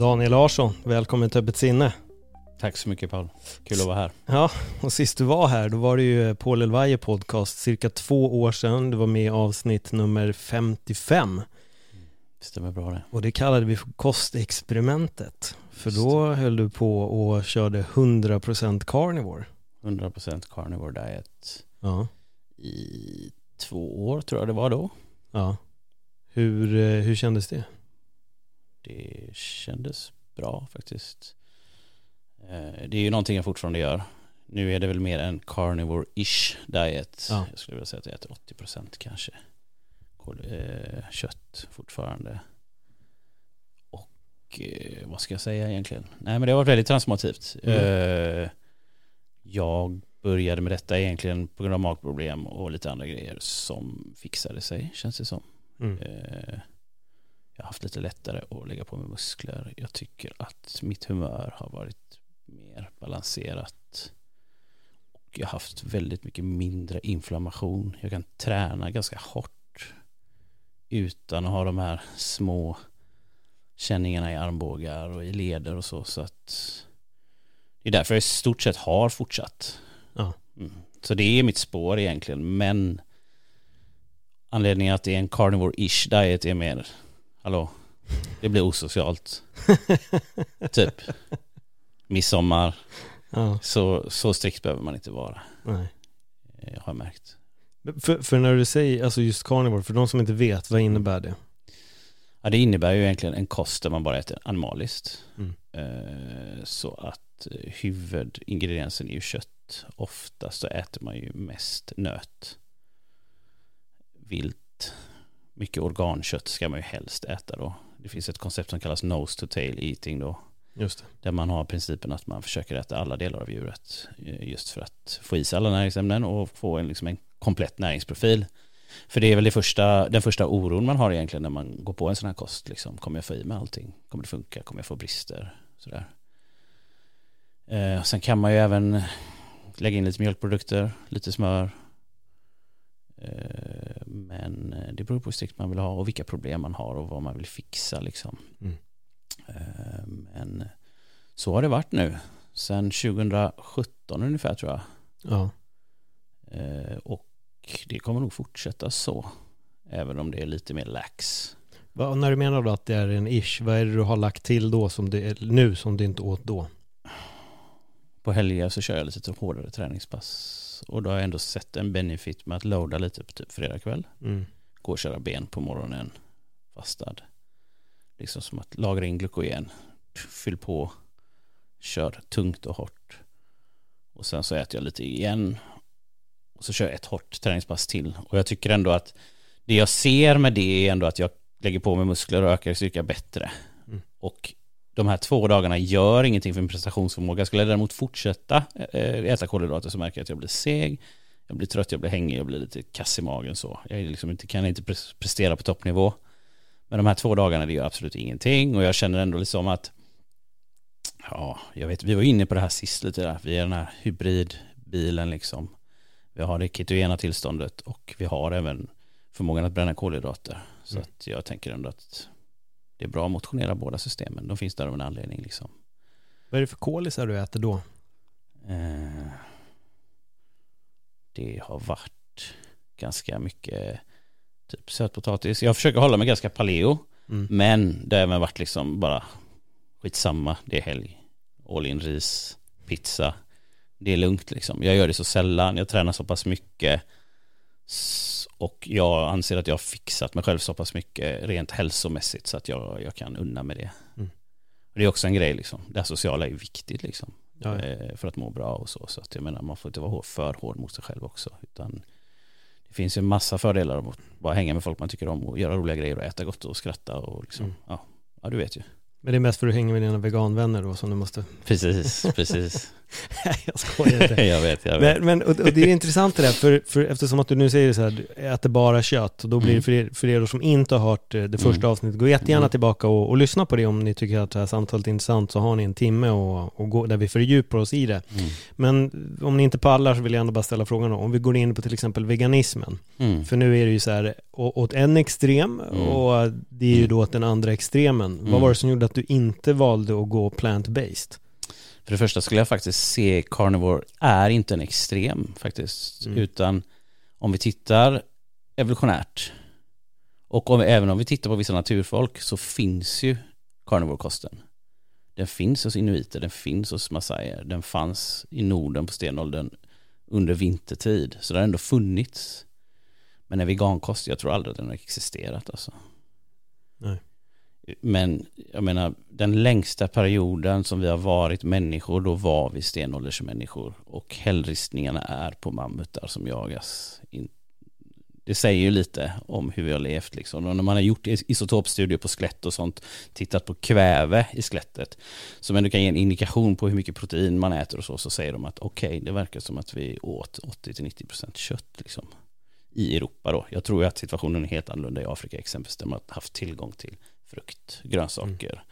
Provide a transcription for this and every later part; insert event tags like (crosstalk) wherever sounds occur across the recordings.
Daniel Larsson, välkommen till Öppet sinne. Tack så mycket Paul, kul att vara här. Ja, och sist du var här, då var det ju Paul Elvaje podcast, cirka två år sedan. Du var med i avsnitt nummer 55. Det stämmer bra det. Och det kallade vi för kostexperimentet. För då höll du på och körde 100% carnivore. 100% carnivore diet Ja. i två år tror jag det var då. Ja. Hur, eh, hur kändes det? Det kändes bra faktiskt. Eh, Det är ju någonting jag fortfarande gör. Nu är det väl mer en carnivore-ish diet. Ja. Jag skulle vilja säga att jag äter 80% kanske eh, kött fortfarande. Och eh, vad ska jag säga egentligen? Nej men det har varit väldigt transformativt. Mm. Jag började med detta egentligen på grund av magproblem och lite andra grejer som fixade sig känns det som. Mm. Jag har haft lite lättare att lägga på mig muskler. Jag tycker att mitt humör har varit mer balanserat. Och jag har haft väldigt mycket mindre inflammation. Jag kan träna ganska hårt utan att ha de här små känningarna i armbågar och i leder och så. Så att det är därför jag i stort sett har fortsatt. Ja. Mm. Så det är mitt spår egentligen. Men anledningen att det är en carnivore-ish diet är mer, hallå, det blir osocialt. (laughs) typ. Midsommar, Ja, så, så strikt behöver man inte vara, nej. eh, har jag märkt. För, för när du säger, alltså just carnivore, för de som inte vet, vad innebär det? Ja, det innebär ju egentligen en kost där man bara äter animaliskt. Mm. Eh, Så att eh, huvudingrediensen är ju kött. Oftast så äter man ju mest nöt. Vilt. Mycket organkött ska man ju helst äta då. Det finns ett koncept som kallas nose to tail eating då. Just det. Där man har principen att man försöker äta alla delar av djuret. eh, Just för att få i sig alla näringsämnen och få en, liksom en komplett näringsprofil. För det är väl det första, den första oron man har egentligen när man går på en sån här kost. Liksom. Kommer jag få i mig allting? Kommer det funka? Kommer jag få brister? Sådär. Eh, sen kan man ju även lägga in lite mjölkprodukter, lite smör. Eh, men eh, det beror på hur strikt man vill ha och vilka problem man har och vad man vill fixa liksom. Mm. Eh, men så har det varit nu. Sen 2017 ungefär tror jag. Ja. Och det kommer nog fortsätta så. Även om det är lite mer lax. Va, och när du menar då att det är en ish, vad är det du har lagt till då som det är nu som du inte åt då? På helger så kör jag lite hårdare träningspass. Och då har jag ändå sett en benefit med att loada lite på typ fredag kväll. Mm. Gå och köra ben på morgonen. Fastad. Liksom som att lagra in glykogen. Fyll på. Kör tungt och hårt. Och sen så äter jag lite igen. Och så kör jag ett hårt träningspass till. Och jag tycker ändå att det jag ser med det är ändå att jag lägger på mig muskler och ökar styrka bättre. Mm. Och de här två dagarna gör ingenting för min prestationsförmåga. Skulle jag däremot fortsätta eh, äta kolhydrater så märker jag att jag blir seg. Jag blir trött, jag blir hängig, jag blir lite kass i magen så. Jag liksom inte, kan inte pres- prestera på toppnivå. Men de här två dagarna det gör absolut ingenting och jag känner ändå liksom att ja, jag vet, vi var inne på det här sist lite där. Vi är den här hybridbilen liksom. Vi har det ketogena tillståndet och vi har även förmågan att bränna kolhydrater. Så Mm. att jag tänker ändå att det är bra att motionera båda systemen. De finns där av en anledning liksom. Vad är det för kolisar du äter då? Eh, det har varit ganska mycket typ sötpotatis. Jag försöker hålla mig ganska paleo. Mm. Men det har även varit liksom bara skitsamma, det är helg. All in ris, pizza. Det är lugnt liksom. Jag gör det så sällan, jag tränar så pass mycket. Och jag anser att jag har fixat mig själv så pass mycket rent hälsomässigt så att jag, jag kan unna med det. Mm. Det är också en grej liksom. Det sociala är viktigt liksom. Ja, ja. Eh, För att må bra och så. Så att jag menar, man får inte vara för hård mot sig själv också. Utan det finns ju en massa fördelar av att bara hänga med folk man tycker om och göra roliga grejer och äta gott och skratta och liksom, Mm. ja. ja, du vet ju. Men det är mest för att du hänger med dina veganvänner då som du måste... Precis, precis. (laughs) Jag skojar inte. (laughs) jag vet, jag vet. Men, men och, och det är intressant det där, för, för eftersom att du nu säger så här, äter bara kött, och då blir det Mm. för er, för er som inte har hört eh, det första Mm. avsnittet, gå jättegärna Mm. tillbaka och, och lyssna på det om ni tycker att det här samtalet är intressant, så har ni en timme och, och gå, där vi fördjupar oss i det. Mm. Men om ni inte pallar så vill jag ändå bara ställa frågan då, om vi går in på till exempel veganismen, Mm. för nu är det ju så här, åt en extrem, Mm. och det är ju då åt den andra extremen. Vad var det som gjorde att du inte valde att gå plant-based? För det första skulle jag faktiskt se carnivore är inte en extrem faktiskt. Mm. Utan om vi tittar evolutionärt och om, även om vi tittar på vissa naturfolk så finns ju carnivore-kosten. Den finns hos inuiter, den finns hos massajer, den fanns i Norden på stenåldern under vintertid. Så det har ändå funnits. Men en vegankost, jag tror aldrig att den har existerat alltså. Nej. Men jag menar, den längsta perioden som vi har varit människor, då var vi stenåldersmänniskor. Och hällristningarna är på mammutar som jagas. In- Det säger ju lite om hur vi har levt liksom. Och när man har gjort isotopstudier på skelett och sånt, tittat på kväve i skelettet, som ändå kan ge en indikation på hur mycket protein man äter och så, så säger de att okej, det verkar som att vi åt 80-90% kött liksom. I Europa då. Jag tror ju att situationen är helt annorlunda i Afrika exempelvis, där man har haft tillgång till frukt, grönsaker.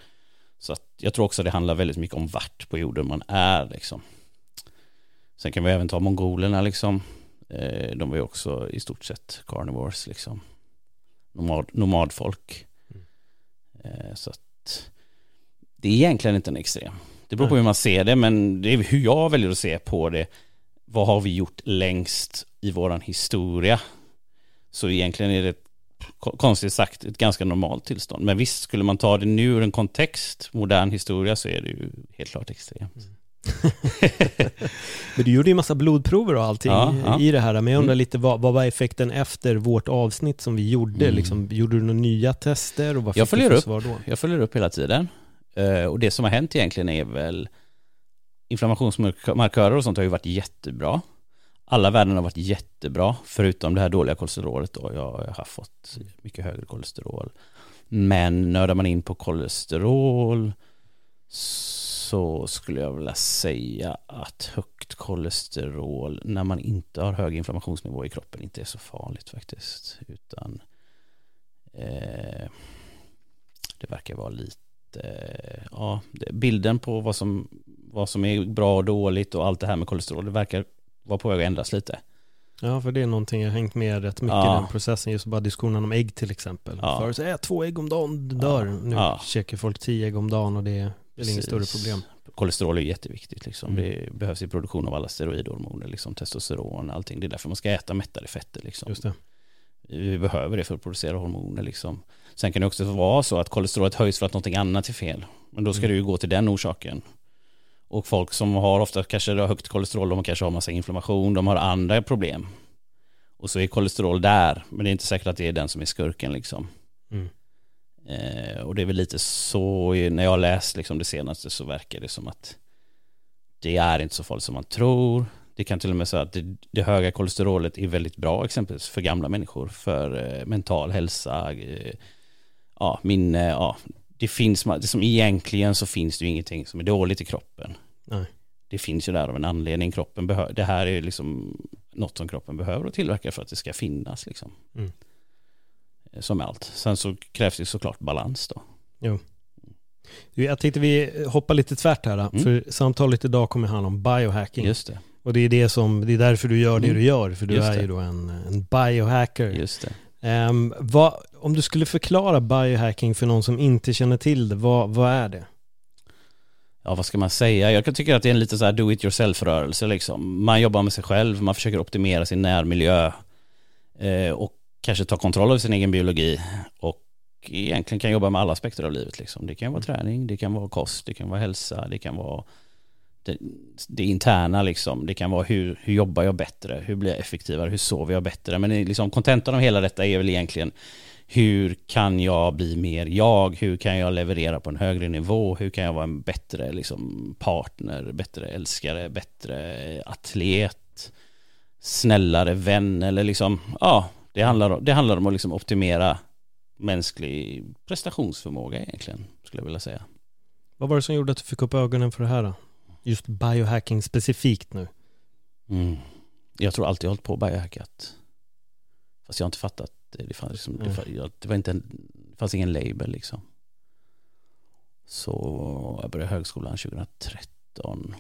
Så att jag tror också det handlar väldigt mycket om vart på jorden man är liksom. Sen kan vi även ta mongolerna liksom. Eh, De var ju också i stort sett carnivores liksom. Nomad, nomadfolk. Mm. Så att det är egentligen inte en extrem. Det beror på hur man ser det, men det är hur jag väljer att se på det. Vad har vi gjort längst i våran historia? Så egentligen är det konstigt sagt ett ganska normalt tillstånd. Men visst, skulle man ta det nu ur en kontext, modern historia, så är det ju helt klart extremt. (laughs) Men du gjorde ju massa blodprover och allting Ja, ja. i det här, men jag undrar Mm. lite vad, vad var effekten efter vårt avsnitt som vi gjorde? Mm. Liksom, gjorde du några nya tester och vad Jag följer upp. svar då? Jag följer upp hela tiden. Eh, Och det som har hänt egentligen är väl inflammationsmarkörer och sånt har ju varit jättebra. Alla värden har varit jättebra, förutom det här dåliga kolesterolet då. Jag har fått mycket högre kolesterol. Men nördar man in på kolesterol så skulle jag vilja säga att högt kolesterol när man inte har hög inflammationsnivå i kroppen inte är så farligt faktiskt. Utan eh, det verkar vara lite, ja, bilden på vad som, vad som är bra och dåligt och allt det här med kolesterol, det verkar vara på väg att ändras lite. Ja, för det är någonting jag hängt med rätt mycket Ja. i den processen, just bara diskussionen om ägg till exempel. Ja. Förut så ät två ägg om dagen, dör. Ja. Nu Ja. käkar folk tio ägg om dagen och det är väl inget större problem. Kolesterol är jätteviktigt liksom. Mm. Det behövs i produktion av alla steroidhormoner, liksom testosteron, allting. Det är därför man ska äta mättade fetter liksom. Just det. Vi behöver det för att producera hormoner liksom. Sen kan det också vara så att kolesterolet höjs för att någonting annat är fel. Men då ska Mm. det ju gå till den orsaken. Och folk som har ofta kanske högt kolesterol, de kanske har massa inflammation, de har andra problem. Och så är kolesterol där, men det är inte säkert att det är den som är skurken liksom. Mm. Eh, och det är väl lite så, när jag har läst liksom det senaste så verkar det som att det är inte så farligt som man tror. Det kan till och med säga att det, det höga kolesterolet är väldigt bra exempelvis för gamla människor, för eh, mental hälsa, eh, ja, minne, ja. Det finns, som egentligen så finns det ju ingenting som är dåligt i kroppen. Nej. Det finns ju där av en anledning, kroppen behöver, det här är liksom något som kroppen behöver och tillverkar för att det ska finnas liksom. Mm. Eh, Som allt. Sen så krävs det såklart balans då. Du, Jag tänkte vi hoppar lite tvärt här, Mm. för samtalet idag kommer handla om biohacking. Just det. Och det är det som, det är därför du gör det Mm. du gör, för du Just är det. ju då en, en biohacker. Just det. Ehm, vad, om du skulle förklara biohacking för någon som inte känner till det, vad, vad är det? Ja, vad ska man säga? Jag kan tycka att det är en lite så här do it yourself-rörelse liksom. Man jobbar med sig själv, man försöker optimera sin närmiljö eh, och kanske ta kontroll över sin egen biologi och egentligen kan jobba med alla aspekter av livet liksom. Det kan vara träning, det kan vara kost, det kan vara hälsa, det kan vara det, det interna liksom. Det kan vara hur, hur jobbar jag bättre, hur blir jag effektivare, hur sover jag bättre. Men liksom kontentan av hela detta är väl egentligen hur kan jag bli mer jag? Hur kan jag leverera på en högre nivå? Hur kan jag vara en bättre liksom, partner, bättre älskare, bättre atlet, snällare vän eller liksom, ja, det handlar, om, det handlar om att liksom optimera mänsklig prestationsförmåga egentligen, skulle jag vilja säga. Vad var det som gjorde att du fick upp ögonen för det här då? Just biohacking specifikt nu. Mm. Jag tror alltid jag hållit på och biohackat. Fast jag har inte fattat det. Det, fanns, liksom, Mm. det, det, var inte en, det fanns ingen label liksom. Så jag började högskolan 2013.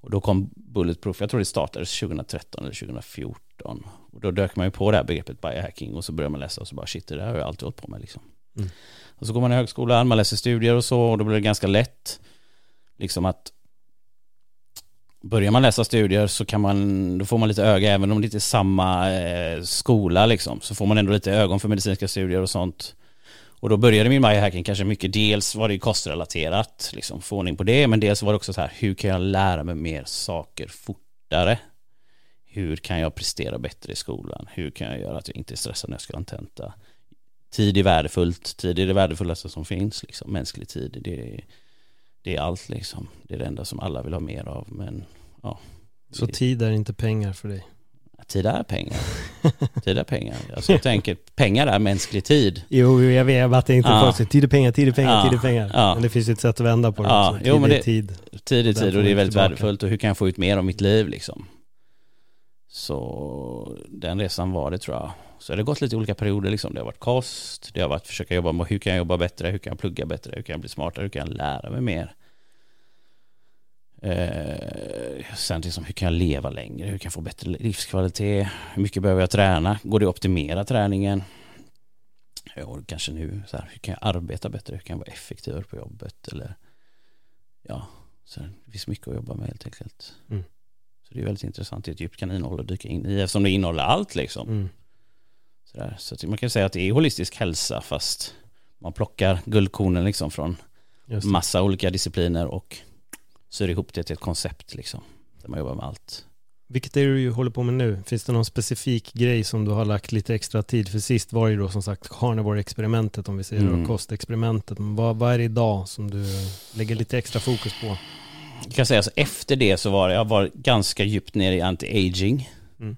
Och då kom Bulletproof, jag tror det startades 2013 eller 2014. Och då dök man ju på det här begreppet biohacking och så började man läsa och så bara shit det där har jag alltid hållit på med liksom. Mm. Och så går man i högskolan, man läser studier och så och då blir det ganska lätt liksom att Börjar man läsa studier så kan man, då får man lite öga, även om det inte är samma eh, skola liksom, så får man ändå lite ögon för medicinska studier och sånt. Och då började min biohacking kanske mycket, dels var det kostrelaterat, liksom få ordning på det, men dels var det också så här, hur kan jag lära mig mer saker fortare? Hur kan jag prestera bättre i skolan? Hur kan jag göra att jag inte är stressad när jag ska ha en tenta? Tid är värdefullt, tid är det värdefullaste som finns, liksom. mänsklig tid, det är, det är allt liksom. Det är det enda som alla vill ha mer av, men ja. Så Det- tid är inte pengar för dig? Tid är pengar. Tid är pengar. Alltså jag tänker, pengar är mänsklig tid. Jo, jag vet jag bara tänkte Ja. folk säger tid är pengar, tid är pengar, Ja. tid är pengar. Ja. Men det finns ju ett sätt att vända på det Ja, också. Tid jo, men är det- tid. Tid är tid får och det är väldigt tillbaka. värdefullt och hur kan jag få ut mer av mitt liv liksom. Så den resan var det tror jag. Så det har gått lite olika perioder liksom. Det har varit kost, det har varit försöka jobba med hur kan jag jobba bättre, hur kan jag plugga bättre, hur kan jag bli smartare, hur kan jag lära mig mer. Eh, sen liksom, hur kan jag leva längre, hur kan jag få bättre livskvalitet, hur mycket behöver jag träna, går det att optimera träningen? Och kanske nu, så här, hur kan jag arbeta bättre, hur kan jag vara effektivare på jobbet eller ja, så det finns mycket att jobba med helt enkelt. Mm. Så det är väldigt intressant, det är ett djupt kaninhål att dyka in i eftersom det innehåller allt liksom. Mm. Så att man kan säga att det är holistisk hälsa fast man plockar guldkornen liksom från massa olika discipliner och syr ihop det till ett koncept liksom. Där man jobbar med allt. Vilket är det du håller på med nu? Finns det någon specifik grej som du har lagt lite extra tid? För sist var det ju då som sagt carnivore-experimentet om vi säger Mm. det, kostexperimentet. Men vad, vad är det idag som du lägger lite extra fokus på? Jag kan säga så efter det så var jag var ganska djupt ner i anti-aging. Mm.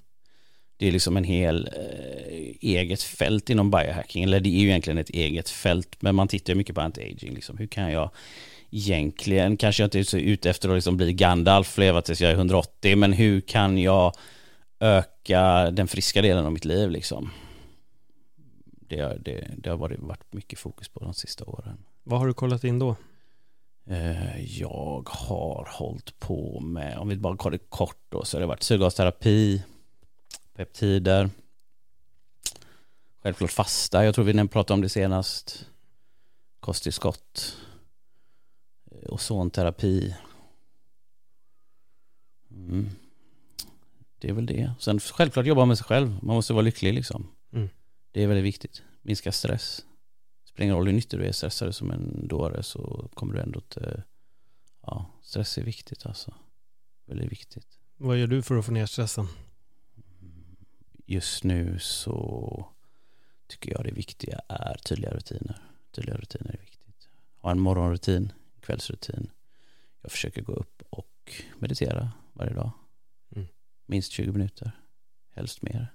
Det är liksom en hel eh, eget fält inom biohacking, eller det är ju egentligen ett eget fält, men man tittar ju mycket på anti-aging, liksom. hur kan jag egentligen, kanske jag inte är så ute efter att liksom bli Gandalf, leva tills jag är 180, men hur kan jag öka den friska delen av mitt liv liksom? Det, har- det, det har varit, varit mycket fokus på de sista åren. Vad har du kollat in då? Eh, Jag har hållit på med, om vi bara kollar kort då, så har det varit syrgasterapi, peptider, självklart fasta, jag tror vi pratade om det senast, kosttillskott, ozonterapi. Mm. Det är väl det. Sen självklart jobba med sig själv, man måste vara lycklig liksom. Mm. Det är väldigt viktigt, minska stress. Spelar ingen roll hur nyttig du är, stressar du som en dåre så kommer du ändå till, ja, stress är viktigt alltså. Väldigt viktigt. Vad gör du för att få ner stressen? Just nu så tycker jag det viktiga är tydliga rutiner. Tydliga rutiner är viktigt. Ha en morgonrutin, kvällsrutin. Jag försöker gå upp och meditera varje dag. Mm. Minst 20 minuter, helst mer.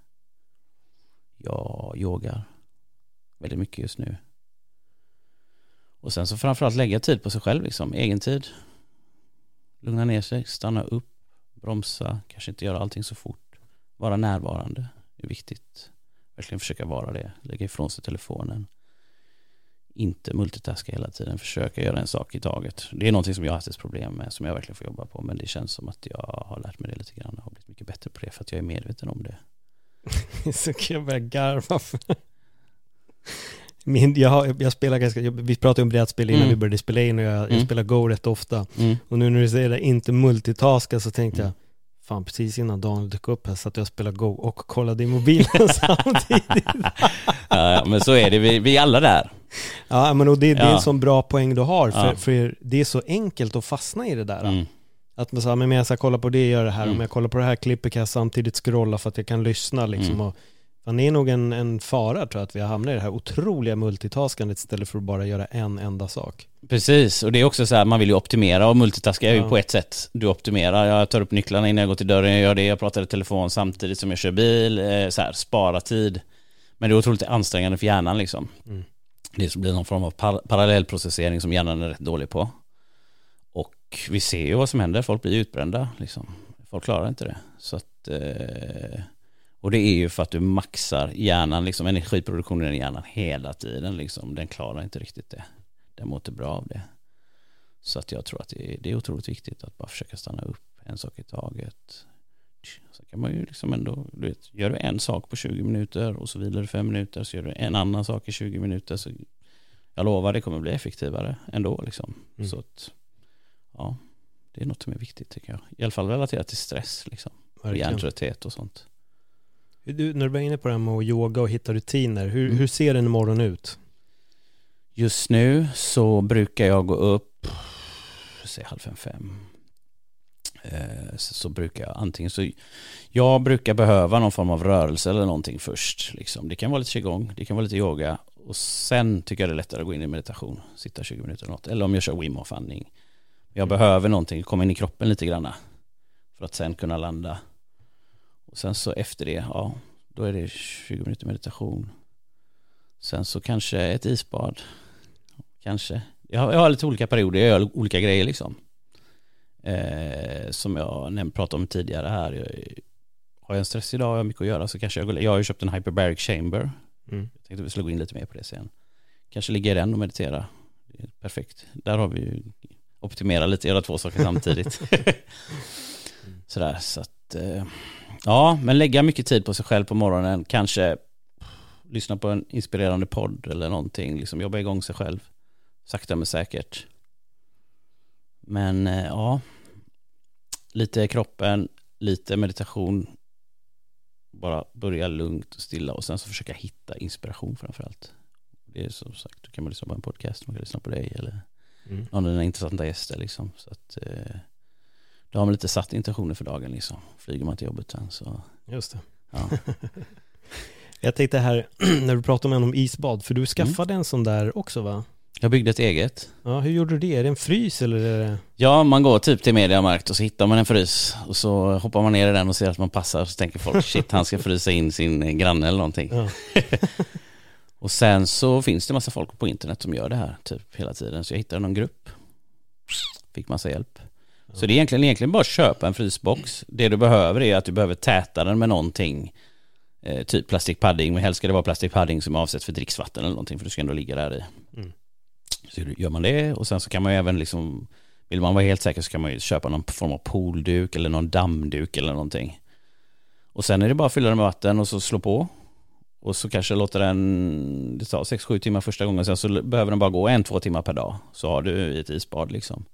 Jag yogar väldigt mycket just nu. Och sen så framförallt lägga tid på sig själv, liksom, egen tid. Lugna ner sig, stanna upp, bromsa, kanske inte göra allting så fort. Vara närvarande är viktigt. Verkligen försöka vara det, lägga ifrån sig telefonen. Inte multitaska hela tiden, försöka göra en sak i taget. Det är någonting som jag har haft ett problem med, som jag verkligen får jobba på. Men det känns som att jag har lärt mig det lite grann och har blivit mycket bättre på det för att jag är medveten om det. (laughs) så kan jag börja garva för. Min, jag, har, jag spelar ganska, jag, vi pratade om brädspel innan Mm. vi började spela in och jag, jag Mm. spelar Go rätt ofta. Mm. Och nu när du säger det, inte multitaska så tänkte Mm. jag, fan precis innan Daniel dök upp här så att jag spelade Go och kollade i mobilen (laughs) samtidigt. Ja, ja, men så är det, vi, vi är alla där. Ja men och det, det är en sån bra poäng du har, för, Ja. för det är så enkelt att fastna i det där. Mm. Att man säger, men jag ska kolla på det, gör det här, Mm. om jag kollar på det här klippet kan jag samtidigt scrolla för att jag kan lyssna liksom. Mm. Och Fan, det är nog en, en fara tror jag att vi har hamnat i det här otroliga multitaskandet istället för att bara göra en enda sak. Precis, och det är också så här, man vill ju optimera och multitaska är ju Ja. på ett sätt. Du optimerar, jag tar upp nycklarna innan jag går till dörren, jag gör det, jag pratar i telefon samtidigt som jag kör bil, eh, så här, spara tid. Men det är otroligt ansträngande för hjärnan liksom. Mm. Det blir någon form av par parallellprocessering som hjärnan är rätt dålig på. Och vi ser ju vad som händer, folk blir utbrända liksom. Folk klarar inte det. Så att, eh, och det är ju för att du maxar hjärnan, liksom energiproduktionen i hjärnan hela tiden liksom. Den klarar inte riktigt det. Den mår inte bra av det. Så att jag tror att det är, det är otroligt viktigt att bara försöka stanna upp en sak i taget. Så kan man ju liksom ändå, du vet, gör du en sak på 20 minuter och så vilar du fem minuter så gör du en annan sak i 20 minuter så jag lovar det kommer bli effektivare ändå liksom. Mm. Så att, ja, det är något som är viktigt tycker jag. I alla fall relaterat till stress liksom. Verkligen. hjärntrötthet och sånt. Du, när du var inne på det här med att yoga och hitta rutiner, hur, Mm. hur ser en morgon ut? Just nu så brukar jag gå upp, säg halv fem, fem. Eh, så, så brukar jag antingen så, jag brukar behöva någon form av rörelse eller någonting först. Liksom. Det kan vara lite qigong, det kan vara lite yoga och sen tycker jag det är lättare att gå in i meditation, sitta 20 minuter eller något. Eller om jag kör Wim Hof andning. Jag behöver någonting, komma in i kroppen lite granna för att sen kunna landa. Och sen så efter det, ja, då är det 20 minuter meditation. Sen så kanske ett isbad. Kanske. Jag har, jag har lite olika perioder, jag gör olika grejer liksom. Eh, som jag nämnt, pratade om tidigare här. Jag, har jag en stress idag och har mycket att göra så kanske jag går, Jag har ju köpt en hyperbaric chamber. Mm. Jag tänkte vi skulle gå in lite mer på det sen. Kanske ligga i den och meditera. Perfekt. Där har vi ju optimera lite, göra två saker samtidigt. (laughs) Sådär, så att eh, ja, men lägga mycket tid på sig själv på morgonen. Kanske lyssna på en inspirerande podd eller någonting. Liksom jobba igång sig själv. Sakta men säkert. Men eh, ja, lite kroppen, lite meditation. Bara börja lugnt och stilla och sen så försöka hitta inspiration framförallt. Det är som sagt, då kan man lyssna på en podcast, man kan lyssna på dig eller Mm. någon av dina intressanta gäster liksom. Så att eh, då har man lite satt intentioner för dagen liksom. Flyger man till jobbet sen så, Just det. ja. (laughs) Jag tänkte här, (clears throat) när du pratade om en om isbad, för du skaffade en sån där också va? Jag byggde ett eget. Ja, hur gjorde du det? Är det en frys eller är det... Ja, man går typ till Mediamarkt och så hittar man en frys och så hoppar man ner i den och ser att man passar och så tänker folk (laughs) shit, han ska frysa in sin eh, granne eller någonting. Ja. (laughs) Och sen så finns det massa folk på internet som gör det här typ hela tiden. Så jag hittade någon grupp. Fick massa hjälp. Så det är egentligen, egentligen bara att köpa en frysbox. Det du behöver är att du behöver täta den med någonting. Eh, typ plastikpadding, men helst ska det vara plastikpadding som är avsett för dricksvatten eller någonting för du ska ändå ligga där i. Mm. Så gör man det och sen så kan man ju även liksom, vill man vara helt säker så kan man ju köpa någon form av poolduk eller någon dammduk eller någonting. Och sen är det bara att fylla den med vatten och så slå på. Och så kanske låter den, det tar 6-7 timmar första gången, sen så behöver den bara gå en, två timmar per dag. Så har du ett isbad liksom.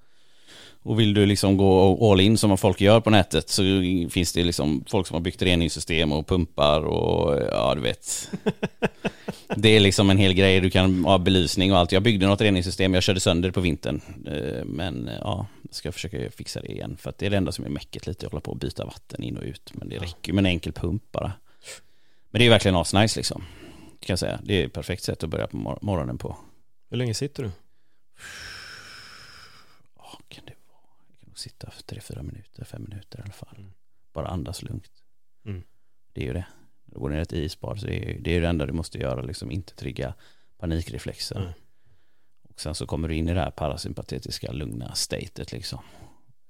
Och vill du liksom gå all in som folk gör på nätet så finns det liksom folk som har byggt reningssystem och pumpar och ja du vet. (laughs) Det är liksom en hel grej, du kan ha belysning och allt. Jag byggde något reningssystem, jag körde sönder på vintern. Eh, Men eh, ja, jag ska försöka fixa det igen. För att det är det enda som är mäcket lite, att hålla på och byta vatten in och ut. Men det räcker med en enkel pump bara. Men det är verkligen asnice liksom. Kan jag säga. Det är ett perfekt sätt att börja på mor- morgonen på. Hur länge sitter du? Ja, kan det vara? Jag kan nog sitta för tre, fyra minuter, fem minuter i alla fall. Mm. Bara andas lugnt. Mm. Det är ju det. Då går ner i ett isbad så det är, ju- det är det enda du måste göra, liksom inte trigga panikreflexer. Nej. Och sen så kommer du in i det här parasympatetiska lugna statet liksom.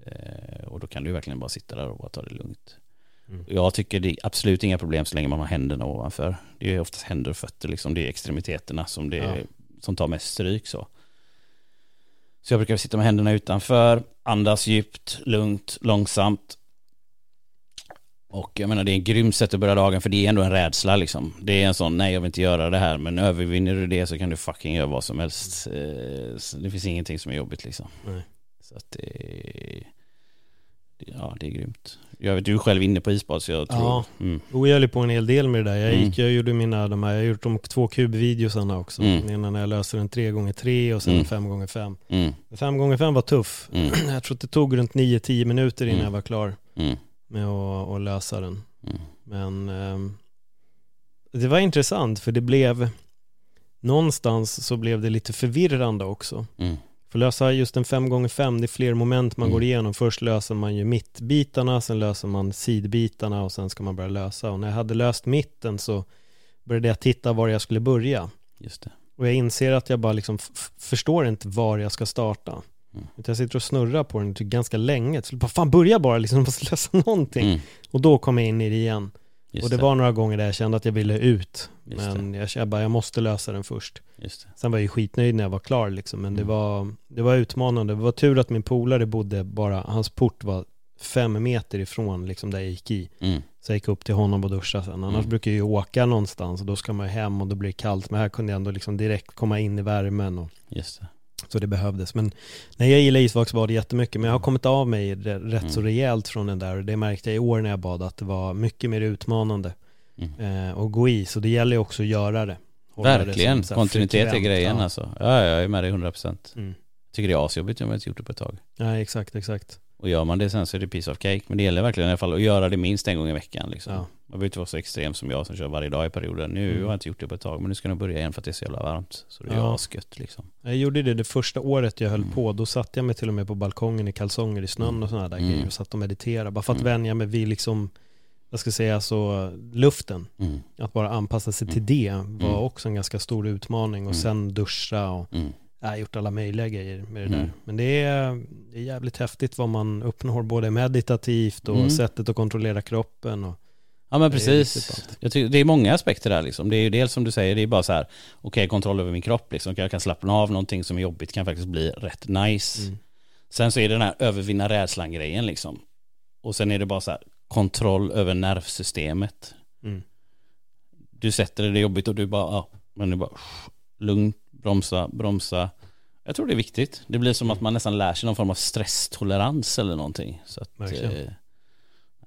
Eh, och då kan du verkligen bara sitta där och bara ta det lugnt. Mm. Jag tycker det är absolut inga problem så länge man har händerna ovanför. Det är oftast händer och fötter, liksom. det är extremiteterna som, det Ja. som tar mest stryk. Så. Så jag brukar sitta med händerna utanför, andas djupt, lugnt, långsamt. Och jag menar det är en grym sätt att börja dagen för det är ändå en rädsla liksom. Det är en sån, nej jag vill inte göra det här men övervinner du det så kan du fucking göra vad som helst. Eh, så Det finns ingenting som är jobbigt liksom. Nej. Så att det är, ja det är grymt. Jag vet, du är själv inne på isbad så jag tror, Ja. mm, Jo, jag höll på en hel del med det där. Jag, Mm. gick, jag gjorde mina, de här, jag har gjort de två kubvideosarna också. Mm. Innan jag löste den 3x3 och sen Mm. 5x5. mm, 5x5 var tuff. mm, (clears throat) Jag tror att det tog runt 9-10 minuter innan Mm. jag var klar med att, att lösa den. Men ehm, Det var intressant för det blev någonstans så blev det lite förvirrande också. För att lösa just en 5x5, det är fler moment man Mm. går igenom. Först löser man ju mittbitarna, sen löser man sidbitarna och sen ska man börja lösa. Och när jag hade löst mitten så började jag titta var jag skulle börja. Just det. Och jag inser att jag bara liksom förstår inte var jag ska starta. Mm. Jag sitter och snurrar på den ganska länge. Så bara, fan börja bara liksom, jag (laughs) måste lösa någonting. Mm. Och då kom jag in i det igen. Just och det, var några gånger där jag kände att jag ville ut. Just men jag, jag bara, jag måste lösa den först. Det. Sen var jag ju skitnöjd när jag var klar liksom. Men det, Mm. var, det var utmanande. Det var tur att min polare bodde bara, hans port var fem meter ifrån liksom där jag gick i. Mm. Så jag gick upp till honom och duschade sen. Annars Mm. brukar jag ju åka någonstans och då ska man ju hem och då blir det kallt. Men här kunde jag ändå liksom direkt komma in i värmen och Just det. Så det behövdes. Men nej, jag gillar isvaksbad jättemycket men jag har kommit av mig rätt så Mm. rejält från den där och det märkte jag i år när jag bad att det var mycket mer utmanande Mm. eh, att gå i. Så det gäller ju också att göra det. Hålla det Verkligen, som så här kontinuitet är grejen ja. alltså. Ja, jag är med dig 100%. Mm. Tycker det är asjobbigt, jag har inte gjort det på ett tag. Ja, exakt, exakt. Och gör man det sen så är det piece of cake. Men det gäller verkligen i alla fall att göra det minst en gång i veckan. Liksom. Ja. Man behöver inte vara så extrem som jag som kör varje dag i perioden. Nu Mm. har jag inte gjort det på ett tag, men nu ska jag börja igen för att det är så jävla varmt. Så det är Ja. asgött liksom. Jag gjorde det det första året jag höll Mm. på. Då satte jag mig till och med på balkongen i kalsonger i snön Mm. och sådana där Mm. grejer och satt och mediterade. Bara för att Mm. vänja mig vid liksom, jag ska säga så, luften. Mm. Att bara anpassa sig till det var också en ganska stor utmaning. Och sen duscha och. Jag har gjort alla möjliga grejer med det Mm. där. Men det är, det är jävligt häftigt vad man uppnår både meditativt och Mm. sättet att kontrollera kroppen. Och, Ja men Det är precis. Jag tycker, det är många aspekter där liksom. Det är ju dels som du säger, det är bara så här, okej kontroll över min kropp liksom. Jag kan slappna av, någonting som är jobbigt kan faktiskt bli rätt nice. mm. Sen så är det den här övervinna rädslan grejen liksom. Och sen är det bara så här, kontroll över nervsystemet. Mm. Du sätter det, det är jobbigt och du bara, ja, men du bara, lugnt, bromsa, bromsa. Jag tror det är viktigt. Det blir som att man nästan lär sig någon form av stresstolerans eller någonting. Så att, Verkligen. eh,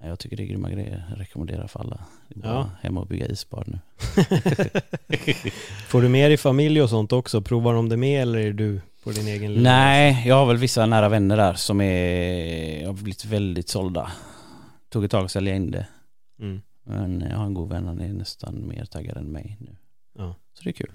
jag tycker det är grymma grejer. Jag rekommenderar för alla. Ja. Hemma och bygga isbad nu. (laughs) Får du med dig familj och sånt också? Provar de det med eller är du på din egen Nej, jag har väl vissa nära vänner där som är, har blivit väldigt sålda. Tog ett tag att sälja in det. Mm. Men jag har en god vän, han är nästan mer taggad än mig nu. Ja. Så det är kul.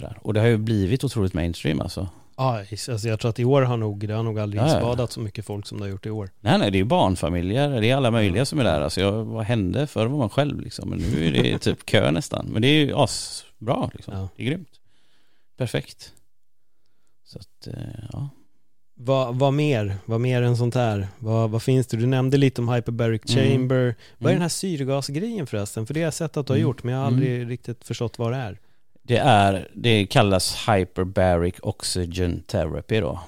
Mm. Sådär. Och det har ju blivit otroligt mainstream alltså. Ja, alltså jag tror att i år har nog, det har nog aldrig isbadat så mycket folk som det har gjort i år. Nej nej, det är ju barnfamiljer, det är alla möjliga som är där. Alltså jag, vad hände? Förr var man själv liksom, men nu är det (laughs) typ kö nästan. Men det är ju asbra liksom. Ja. Det är grymt. Perfekt. Så att, eh, ja. Vad, vad mer? Vad mer än sånt här? Vad, vad finns det? Du nämnde lite om hyperbaric Mm. chamber. Vad är Mm. den här syrgasgrejen förresten? För det har jag sett att du har Mm. gjort, men jag har aldrig riktigt förstått vad det är. Det är, det kallas hyperbaric oxygen therapy då.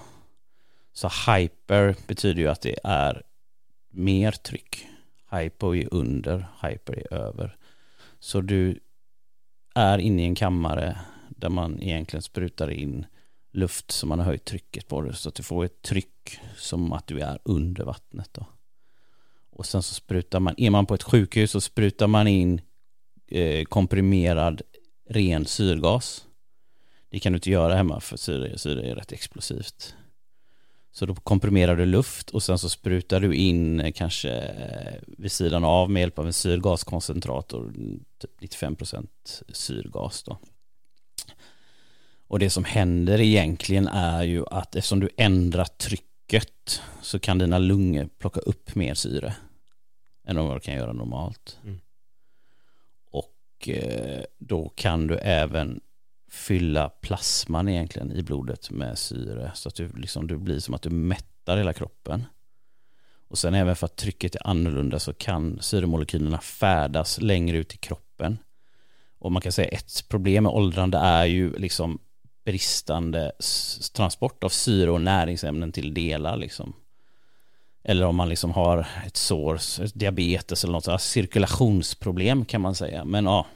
Så hyper betyder ju att det är mer tryck. Hypo är under, hyper är över. Så du är inne i en kammare där man egentligen sprutar in luft som man har höjt trycket på det så att du får ett tryck som att du är under vattnet då. Och sen så sprutar man, är man på ett sjukhus så sprutar man in eh, komprimerad ren syrgas. Det kan du inte göra hemma för syre, syre är rätt explosivt. Så då komprimerar du luft och sen så sprutar du in eh, kanske eh, vid sidan av med hjälp av en syrgaskoncentrator, typ 95% syrgas då. Och det som händer egentligen är ju att eftersom du ändrar trycket så kan dina lungor plocka upp mer syre än vad de kan göra normalt. Mm. Och eh, då kan du även fylla plasman egentligen i blodet med syre så att du, liksom, du blir som att du mättar hela kroppen. Och sen även för att trycket är annorlunda så kan syremolekylerna färdas längre ut i kroppen. Och man kan säga ett problem med åldrande är ju liksom bristande transport av syre och näringsämnen till delar liksom. Eller om man liksom har ett sår, ett diabetes eller något sånt, cirkulationsproblem kan man säga. Men ja,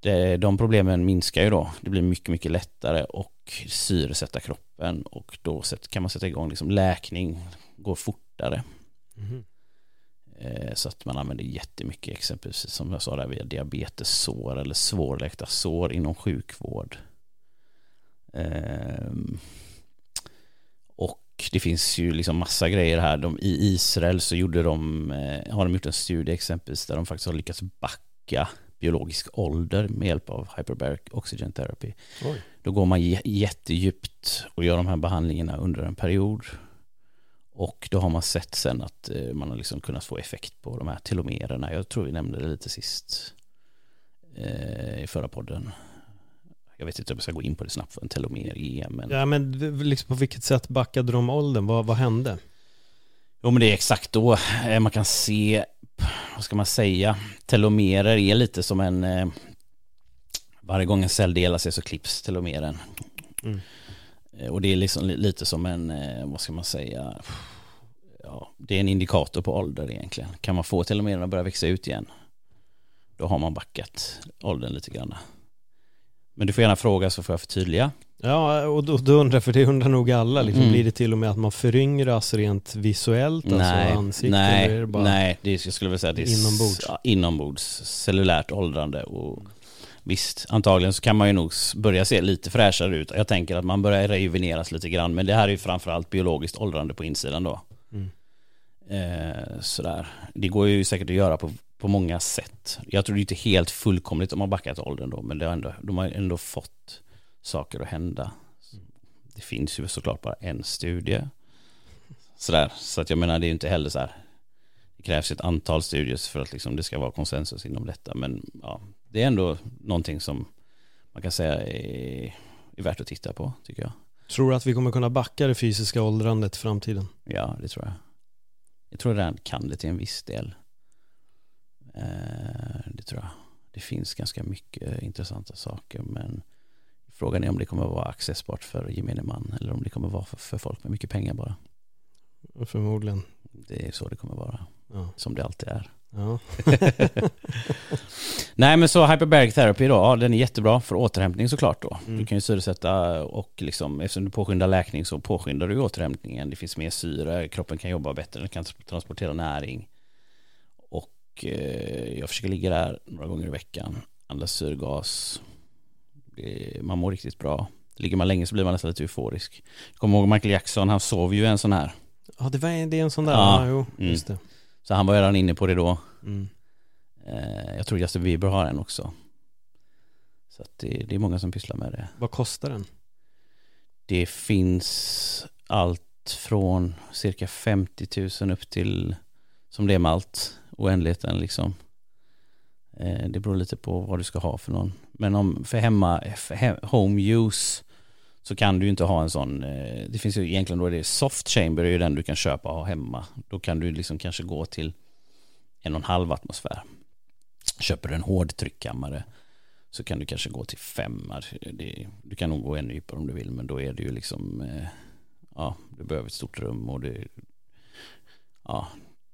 det, de problemen minskar ju då. Det blir mycket, mycket lättare och syresätta kroppen och då kan man sätta igång liksom läkning, går fortare. Eh, Så att man använder jättemycket exempelvis som jag sa där via diabetessår eller svårläkta sår inom sjukvård. Och det finns ju liksom massa grejer här. De, I Israel så gjorde de, eh, har de gjort en studie exempelvis där de faktiskt har lyckats backa biologisk ålder med hjälp av hyperbaric oxygen therapy. Oj. Då går man jättedjupt och gör de här behandlingarna under en period. Och då har man sett sen att eh, man har liksom kunnat få effekt på de här telomererna. Jag tror vi nämnde det lite sist eh, i förra podden. Jag vet inte om jag ska gå in på det snabbt för en telomer är, men... Ja men liksom på vilket sätt backade de åldern? Vad, vad hände? Jo men det är exakt då eh, man kan se, vad ska man säga, telomerer är lite som en, eh, varje gång en cell delar sig så klipps telomeren. Mm. Eh, Och det är liksom li- lite som en, vad ska man säga, ja, det är en indikator på ålder egentligen. Kan man få telomererna att börja växa ut igen, då har man backat åldern lite grann. Men du får gärna fråga så får jag förtydliga. Ja, och då, då undrar, för det undrar nog alla, liksom, Mm. blir det till och med att man föryngras rent visuellt, alltså nej, ansiktet? nej, eller är det bara... nej, det är, jag skulle vilja säga det är Inombords? Ja, inombords, cellulärt åldrande och visst, antagligen så kan man ju nog börja se lite fräschare ut. Jag tänker att man börjar rejuveneras lite grann, men det här är ju framförallt biologiskt åldrande på insidan då. Mm. Eh, sådär. Det går ju säkert att göra på, på många sätt. Jag tror det är inte helt fullkomligt om man backat åldern då, men det har ändå, de har ändå fått saker att hända. Det finns ju såklart bara en studie. Sådär, så att jag menar det är inte heller så här. Det krävs ett antal studier för att liksom det ska vara konsensus inom detta, men ja, det är ändå någonting som man kan säga är, är värt att titta på, tycker jag. Tror du att vi kommer kunna backa det fysiska åldrandet i framtiden? Ja, det tror jag. Jag tror redan kan det till en viss del. Eh, det tror jag. Det finns ganska mycket intressanta saker, men frågan är om det kommer att vara accessbart för gemene man eller om det kommer att vara för, för folk med mycket pengar bara. Förmodligen. Det är så det kommer att vara, Ja. som det alltid är. ja. (laughs) Nej men så hyperbaric therapy då, ja, den är jättebra för återhämtning såklart då. Mm. Du kan ju syresätta och liksom, eftersom du påskyndar läkning så påskyndar du återhämtningen. Det finns mer syre, kroppen kan jobba bättre, den kan transportera näring. Eh, jag försöker ligga där några gånger i veckan, andas syrgas. Man mår riktigt bra. Ligger man länge så blir man nästan lite euforisk. Jag kommer ihåg Michael Jackson, han sov ju en sån här. ja, det, var, det är en sån där. Ja. Jo, Mm. just det. Så han var redan inne på det då. Mm. Eh, jag tror Justin Bieber har en också. Så att det, det är många som pysslar med det. Vad kostar den? Det finns allt från cirka 50 000 upp till, som det är med allt, oändligheten liksom. Eh, det beror lite på vad du ska ha för någon. Men om för hemma, för he- home use så kan du ju inte ha en sån, eh, det finns ju egentligen då det är soft chamber är ju den du kan köpa och ha hemma. Då kan du liksom kanske gå till en och en halv atmosfär. Köper du en hård tryckkammare så kan du kanske gå till fem. Det, du kan nog gå ännu djupare om du vill, men då är det ju liksom, eh, ja, du behöver ett stort rum och det, ja,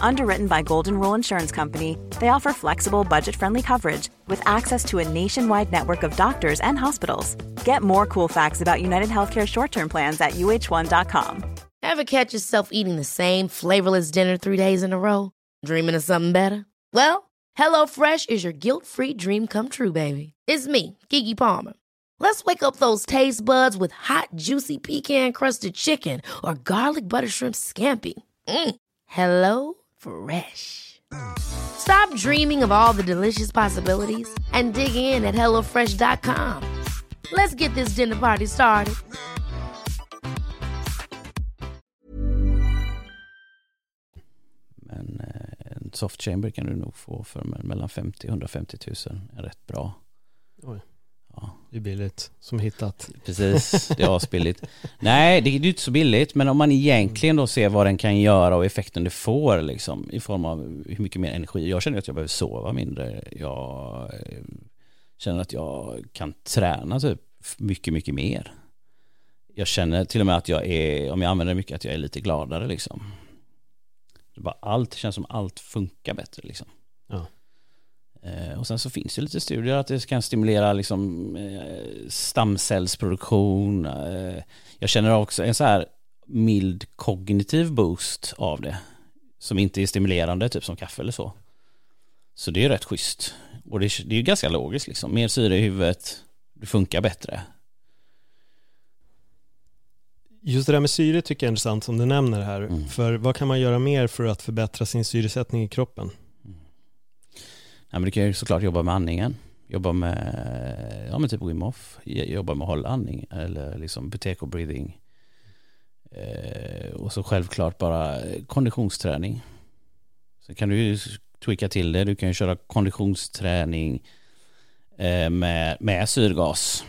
Underwritten by Golden Rule Insurance Company, they offer flexible, budget friendly coverage with access to a nationwide network of doctors and hospitals. Get more cool facts about United Healthcare short term plans at uh1.com. Ever catch yourself eating the same flavorless dinner three days in a row? Dreaming of something better? Well, HelloFresh is your guilt free dream come true, baby. It's me, Gigi Palmer. Let's wake up those taste buds with hot, juicy pecan crusted chicken or garlic butter shrimp scampi. Mm. Hello Fresh. Stop dreaming of all the delicious possibilities and dig in at HelloFresh.com. Let's get this dinner party started. Men eh, en soft chamber kan du nog få för me- mellan 50 och 150 000, är rätt bra. Oj. Ja, Det är billigt, som hittat. precis, det är asbilligt. Nej, det är ju inte så billigt, men om man egentligen då ser vad den kan göra och effekten det får liksom i form av hur mycket mer energi. Jag känner att jag behöver sova mindre. Jag eh, känner att jag kan träna typ mycket, mycket mer. Jag känner till och med att jag är, om jag använder det mycket, att jag är lite gladare liksom. Det bara allt känns som allt funkar bättre liksom. Ja. Eh, och sen så finns det lite studier att det kan stimulera liksom eh, stamcellsproduktion. Eh, jag känner också en så här mild kognitiv boost av det. Som inte är stimulerande, typ som kaffe eller så. Så det är rätt schysst. Och det är, det är ganska logiskt liksom. Mer syre i huvudet, det funkar bättre. Just det där med syre tycker jag är intressant som du nämner här. Mm. För vad kan man göra mer för att förbättra sin syresättning i kroppen? Ja, men du kan ju såklart jobba med andningen. Jobba med, ja men typ Wim Hof. Jobba med hållandning eller liksom buteco breathing. Eh, och så självklart bara konditionsträning. Så kan du ju tweaka till det. Du kan ju köra konditionsträning eh, med, med syrgas.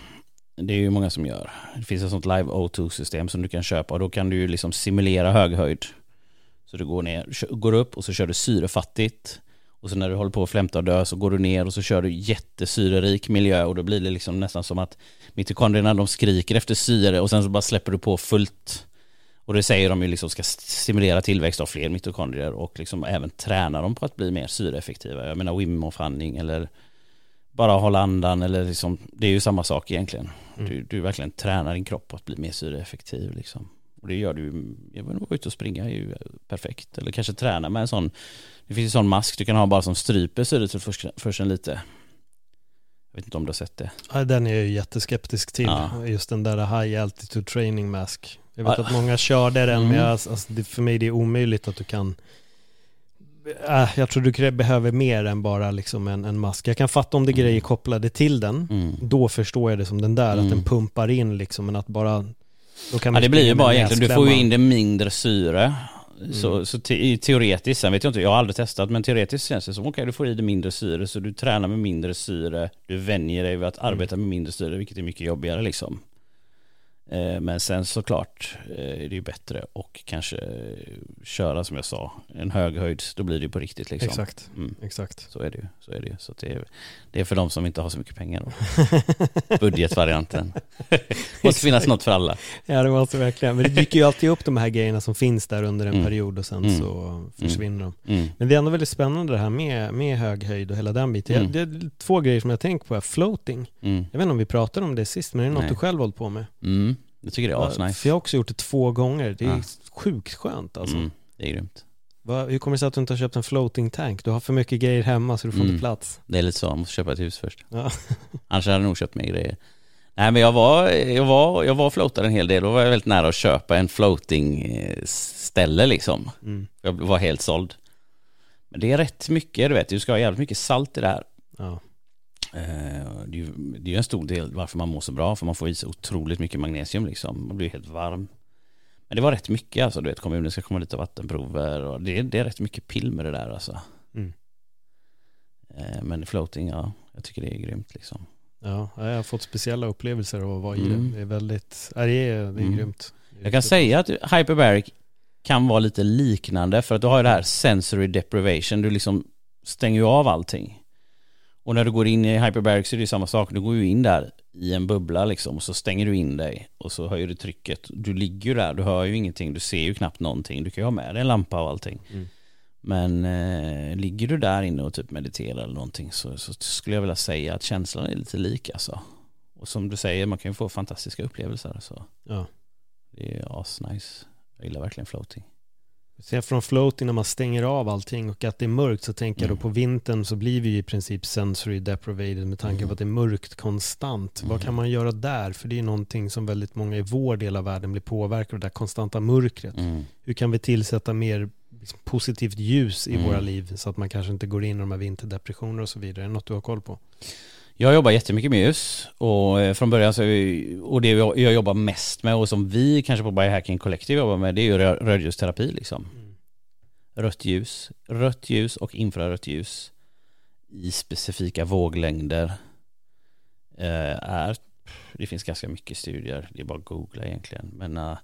Det är ju många som gör. Det finns ett sånt live O2-system som du kan köpa och då kan du ju liksom simulera hög höjd. Så du går ner, går upp och så kör du syrefattigt. Och så när du håller på att flämta och dö så går du ner och så kör du jättesyrerik miljö och då blir det liksom nästan som att mitokondrierna de skriker efter syre och sen så bara släpper du på fullt. Och det säger de ju liksom ska stimulera tillväxt av fler mitokondrier och liksom även träna dem på att bli mer syreeffektiva. Jag menar Wim Hof andning eller bara hålla andan eller liksom, det är ju samma sak egentligen. Mm. Du, du verkligen tränar din kropp på att bli mer syreeffektiv liksom. Och det gör du, jag inte, vara ute och springa är ju perfekt. Eller kanske träna med en sån, det finns en sån mask du kan ha bara som stryper syretillförseln lite. Jag vet inte om du har sett det. Ja, den är jag ju jätteskeptisk till. Ja. Just den där high altitude training mask. Jag vet Ja. att många körde den, Mm. men jag, alltså, det, för mig det är omöjligt att du kan Äh, jag tror du behöver mer än bara liksom en, en mask. Jag kan fatta om det är grejer kopplade till den. Mm. Då förstår jag det som den där, att Mm. den pumpar in liksom, men att bara... Då kan Ja det blir ju bara egentligen, du får ju in det mindre syre. Mm. Så, så te, teoretiskt, sen vet jag inte, jag har aldrig testat, men teoretiskt känns det som okej du får i dig mindre syre, så du tränar med mindre syre, du vänjer dig vid att Mm. arbeta med mindre syre, vilket är mycket jobbigare liksom. Eh, Men sen såklart eh, är det ju bättre och kanske köra som jag sa, en hög höjd, då blir det ju på riktigt liksom. Exakt, Mm. exakt. Så är det ju. Så är det ju. Så det, är, det är för de som inte har så mycket pengar då. (laughs) Budgetvarianten. (laughs) Måste finnas något för alla. Ja det måste verkligen, men det dyker ju alltid upp de här grejerna som finns där under en Mm. period och sen Mm. så försvinner de. Mm. Men det är ändå väldigt spännande det här med, med hög höjd och hela den biten. Mm. Det är två grejer som jag tänker på här. Floating, Mm. jag vet inte om vi pratade om det sist, men är det något Nej. du själv hållit på med? Jag tycker det är asnice. För jag har också gjort det två gånger, det är Ja. sjukt skönt alltså. Mm. Det är grymt. Va, hur kommer det sig att du inte har köpt en floating tank? Du har för mycket grejer hemma så du får Mm. inte plats. Det är lite så, man måste köpa ett hus först. Ja. (laughs) Annars hade jag nog köpt mer grejer. Nej men jag var, jag var, jag var floatad en hel del. Då var jag väldigt nära att köpa en floating eh, ställe liksom. Mm. Jag var helt såld. Men det är rätt mycket, du vet. Du ska ha jävligt mycket salt i det här. Ja. Eh, Det är ju det en stor del varför man mår så bra, för man får i sig otroligt mycket magnesium liksom. Man blir helt varm. Men det var rätt mycket alltså, du vet kommunen ska komma dit och vattenprover och det, är- det är rätt mycket pill med det där alltså. Mm. Eh, Men floating, ja, jag tycker det är grymt liksom. ja, jag har fått speciella upplevelser av att vara i Mm. det. Det är väldigt, ja, det är, det är Mm. grymt. Det är Jag kan säga att hyperbaric kan vara lite liknande för att du har ju det här sensory deprivation, du liksom stänger ju av allting. Och när du går in i hyperbaric så är det samma sak, du går ju in där i en bubbla liksom och så stänger du in dig och så höjer du trycket. Du ligger ju där, du hör ju ingenting, du ser ju knappt någonting, du kan ju ha med dig en lampa och allting. Mm. Men eh, ligger du där inne och typ mediterar eller någonting så, så skulle jag vilja säga att känslan är lite lik alltså. Och som du säger, man kan ju få fantastiska upplevelser så Ja. det är asnice. Jag gillar verkligen floating. Sen från floating när man stänger av allting och att det är mörkt så tänker jag Mm. då på vintern så blir vi ju i princip sensory deprivated med tanke Mm. på att det är mörkt konstant. Vad Mm. kan man göra där? För det är någonting som väldigt många i vår del av världen blir påverkade av, det där konstanta mörkret. Mm. Hur kan vi tillsätta mer liksom, positivt ljus i Mm. våra liv så att man kanske inte går in i de här vinterdepressioner och så vidare? Är det något du har koll på? Jag jobbar jättemycket med ljus och eh, från början så och det jag jobbar mest med och som vi kanske på Biohacking Collective jobbar med det är ju rö- rödljusterapi liksom. Rött ljus, rött ljus och infrarött ljus i specifika våglängder eh, är, det finns ganska mycket studier, det är bara att googla egentligen, men eh,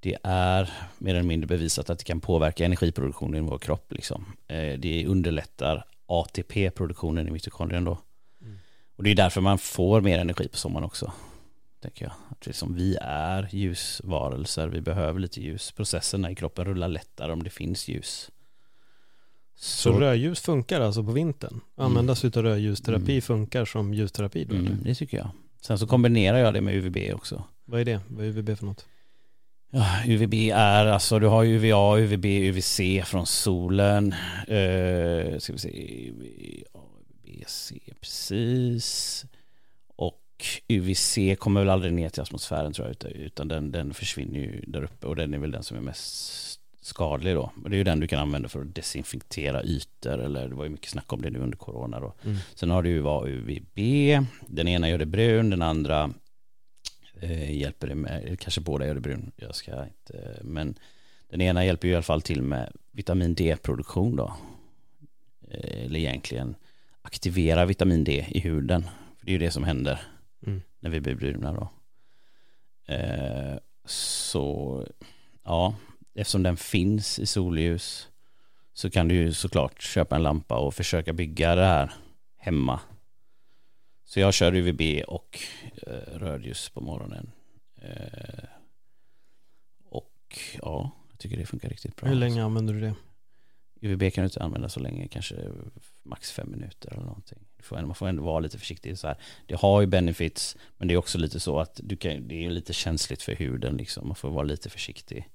det är mer eller mindre bevisat att det kan påverka energiproduktionen i vår kropp liksom. Eh, det underlättar ATP-produktionen i mitokondrien då. Mm. Och det är därför man får mer energi på sommaren också. Tänker jag. Att liksom vi är ljusvarelser, vi behöver lite ljus. Processerna i kroppen rullar lättare om det finns ljus. Så, rödljus funkar alltså på vintern? Användas utav rödljusterapi Mm. funkar som ljusterapi då? mm, det tycker jag. Sen så kombinerar jag det med UVB också. Vad är det? Vad är UVB för något? Ja, UVB är alltså, du har UVA, UVB, UVC från solen. Uh, ska vi se, UVA, UVC, precis. Och UVC kommer väl aldrig ner till atmosfären tror jag, utan den, den försvinner ju där uppe och den är väl den som är mest skadlig då. Och det är ju den du kan använda för att desinfektera ytor eller det var ju mycket snack om det nu under corona då. Mm. Sen har du UVA UVB, den ena gör det brun, den andra eh, hjälper det med, kanske båda gör det brun, jag ska inte, men den ena hjälper ju i alla fall till med vitamin D-produktion då. Eh, eller egentligen aktivera vitamin D i huden. För det är ju det som händer mm. när vi blir bruna då. Eh, så ja, eftersom den finns i solljus så kan du ju såklart köpa en lampa och försöka bygga det här hemma. Så jag kör UVB och eh, rödljus på morgonen. Eh, och ja, jag tycker det funkar riktigt bra. Hur länge använder du det? UVB kan du inte använda så länge, kanske max fem minuter eller någonting. man får ändå vara lite försiktig. Så här. Det har ju benefits, men det är också lite så att du kan, det är lite känsligt för huden. Liksom. Man får vara lite försiktig.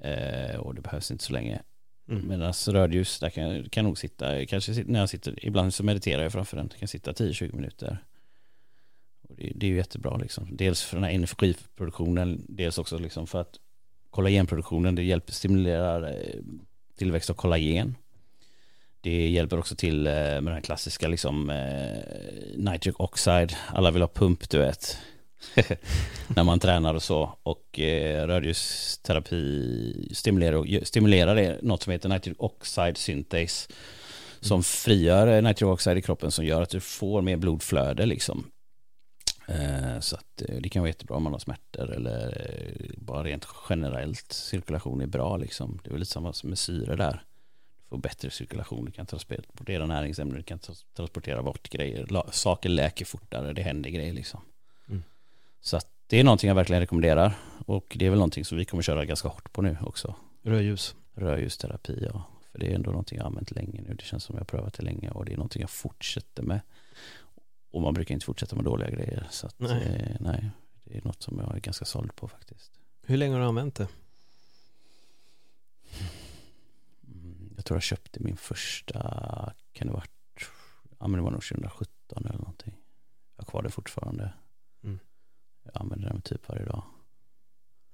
Eh, och det behövs inte så länge. Mm. Medan rödljus, där kan kan nog sitta, kanske när jag sitter, ibland så mediterar jag framför den, kan sitta 10-20 minuter. Och det, det, är ju jättebra liksom. Dels för den här energiproduktionen, dels också liksom för att kollagenproduktionen, det hjälper, stimulerar eh, tillväxt av kollagen. Det hjälper också till eh, med den här klassiska liksom eh, nitric oxide, alla vill ha pump du vet. (laughs) när man tränar och så. Och eh, rödljusterapi stimulerar, stimulerar det, något som heter nitric oxide synthase. Som frigör eh, nitric oxide i kroppen som gör att du får mer blodflöde liksom. Eh, så att eh, det kan vara jättebra om man har smärtor eller eh, bara rent generellt cirkulation är bra liksom. Det är väl lite samma som med syre där. Du får bättre cirkulation, du kan transportera näringsämnen, du kan transportera bort grejer. Saker läker fortare, det händer grejer liksom. Så att det är någonting jag verkligen rekommenderar. Och det är väl någonting som vi kommer köra ganska hårt på nu också. Rödljus. Rödljusterapi, ja. För det är ändå någonting jag har använt länge nu. Det känns som jag har prövat det länge och det är någonting jag fortsätter med. Och man brukar inte fortsätta med dåliga grejer. Så att, nej. Eh, nej, det är något som jag är ganska såld på faktiskt. Hur länge har du använt det? Mm, jag tror jag köpte min första, kan det varit, ja men det var nog 2017 eller någonting. Jag har kvar det fortfarande. Jag använder den typ varje dag.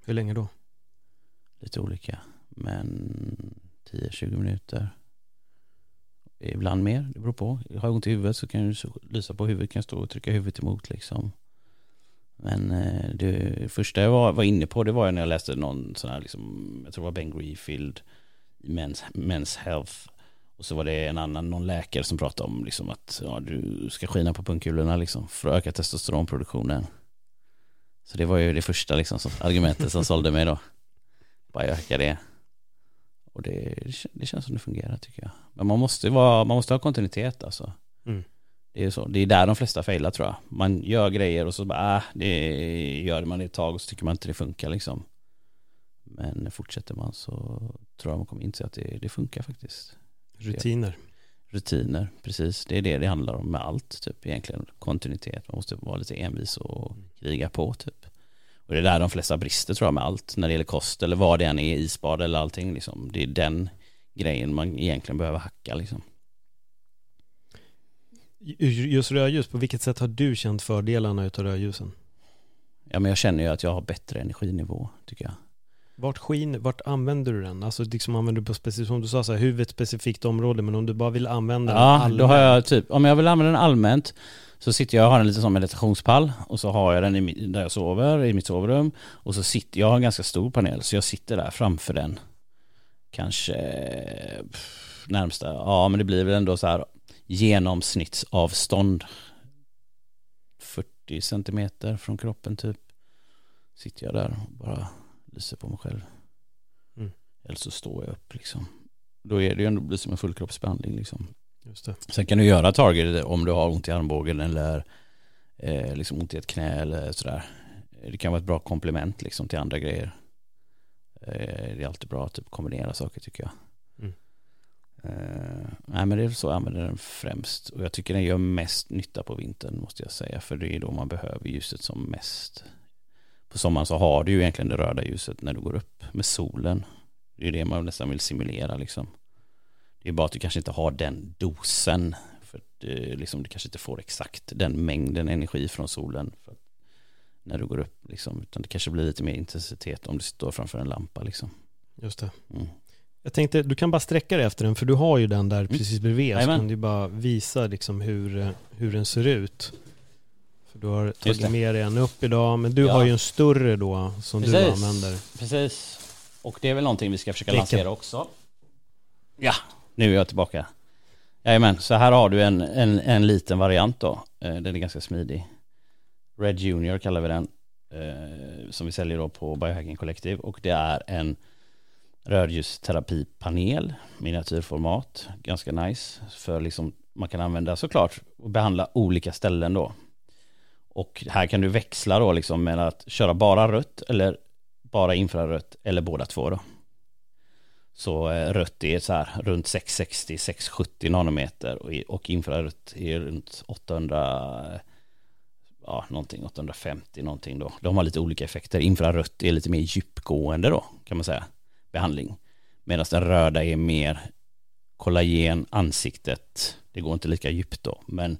Hur länge då? Lite olika. Men 10-20 minuter. Ibland mer, det beror på. Har jag ont i huvudet så kan jag lysa på huvudet, kan jag stå och trycka huvudet emot liksom. Men eh, det första jag var, var inne på det var när jag läste någon sån här, liksom, jag tror det var Ben Greenfield, Men's, Men's Health. Och så var det en annan, någon läkare som pratade om liksom att ja, du ska skina på pungkulorna liksom för att öka testosteronproduktionen. Så det var ju det första liksom, som, argumentet som sålde mig då. Bara öka det. Och det, det känns som det fungerar tycker jag. Men man måste, vara, man måste ha kontinuitet alltså. Mm. Det är så. Det är där de flesta failar tror jag. Man gör grejer och så bara, äh, det gör man ett tag och så tycker man inte det funkar liksom. Men fortsätter man så tror jag man kommer inse att det, det funkar faktiskt. Rutiner. Rutiner, precis. Det är det det handlar om med allt, typ egentligen. Kontinuitet. Man måste vara lite envis och kriga på, typ. Och det är där de flesta brister tror jag med allt när det gäller kost eller vad det än är, isbad eller allting liksom. Det är den grejen man egentligen behöver hacka liksom. Just rödljus, på vilket sätt har du känt fördelarna utav rödljusen? Ja men jag känner ju att jag har bättre energinivå tycker jag. Vart, skin, vart använder du den? Alltså liksom använder du på specifikt, som du sa så här, huvudet specifikt område, men om du bara vill använda den Ja, allmänt. då har jag typ, om jag vill använda den allmänt så sitter jag och har en liten sån meditationspall och så har jag den i, där jag sover, i mitt sovrum. Och så sitter, jag har en ganska stor panel så jag sitter där framför den. Kanske närmsta, ja men det blir väl ändå så här genomsnittsavstånd. 40 centimeter från kroppen typ. Sitter jag där och bara lyser på mig själv. Mm. Eller så står jag upp liksom. Då är det ju ändå blir som en fullkroppsbehandling liksom. Just det. Sen kan du göra target om du har ont i armbågen eller eh, liksom ont i ett knä eller sådär. Det kan vara ett bra komplement liksom till andra grejer. Eh, det är alltid bra att typ kombinera saker tycker jag. Mm. Eh, nej men det är så jag använder den främst. Och jag tycker den gör mest nytta på vintern måste jag säga. För det är då man behöver ljuset som mest på sommaren så har du ju egentligen det röda ljuset när du går upp med solen. Det är det man nästan vill simulera liksom. Det är bara att du kanske inte har den dosen. För du, liksom, du kanske inte får exakt den mängden energi från solen för när du går upp. Liksom. Utan det kanske blir lite mer intensitet om du står framför en lampa. Liksom. Just det. Mm. Jag tänkte, du kan bara sträcka dig efter den, för du har ju den där precis bredvid. Så kan du bara visa liksom hur, eh, hur den ser ut. För du har tagit med dig en upp idag, men du Ja. har ju en större då som du Precis. använder. Precis. Och det är väl någonting vi ska försöka Vilken? lansera också. Ja, nu är jag tillbaka. Jajamän, så här har du en, en, en liten variant då. Eh, den är ganska smidig. Red Junior kallar vi den. Eh, som vi säljer då på Biohacking Collective. Och det är en rödljusterapipanel, miniatyrformat. Ganska nice. För liksom man kan använda såklart och behandla olika ställen då. Och här kan du växla då liksom med att köra bara rött eller bara infrarött eller båda två då. Så eh, rött är så här runt 660-670 nanometer och, infrarött är runt 800, ja någonting 850 någonting då. De har lite olika effekter. Infrarött är lite mer djupgående då kan man säga, behandling. Medan den röda är mer kollagen, ansiktet. Det går inte lika djupt då, men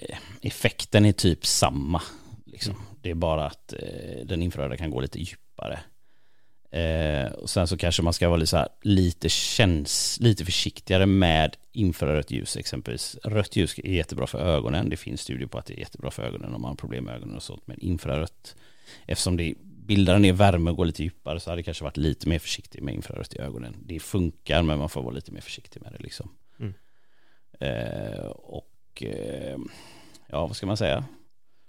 eh, effekten är typ samma. Liksom. Det är bara att eh, den infraröda kan gå lite djupare. Eh, och sen så kanske man ska vara lite, här, lite, käns, lite försiktigare med infrarött ljus exempelvis. Rött ljus är jättebra för ögonen. Det finns studier på att det är jättebra för ögonen om man har problem med ögonen och sånt. Men infrarött, eftersom det bildar ner värme och går lite djupare så hade det kanske varit lite mer försiktig med infrarött i ögonen. Det funkar men man får vara lite mer försiktig med det liksom. Mm. Eh, och eh, ja, vad ska man säga?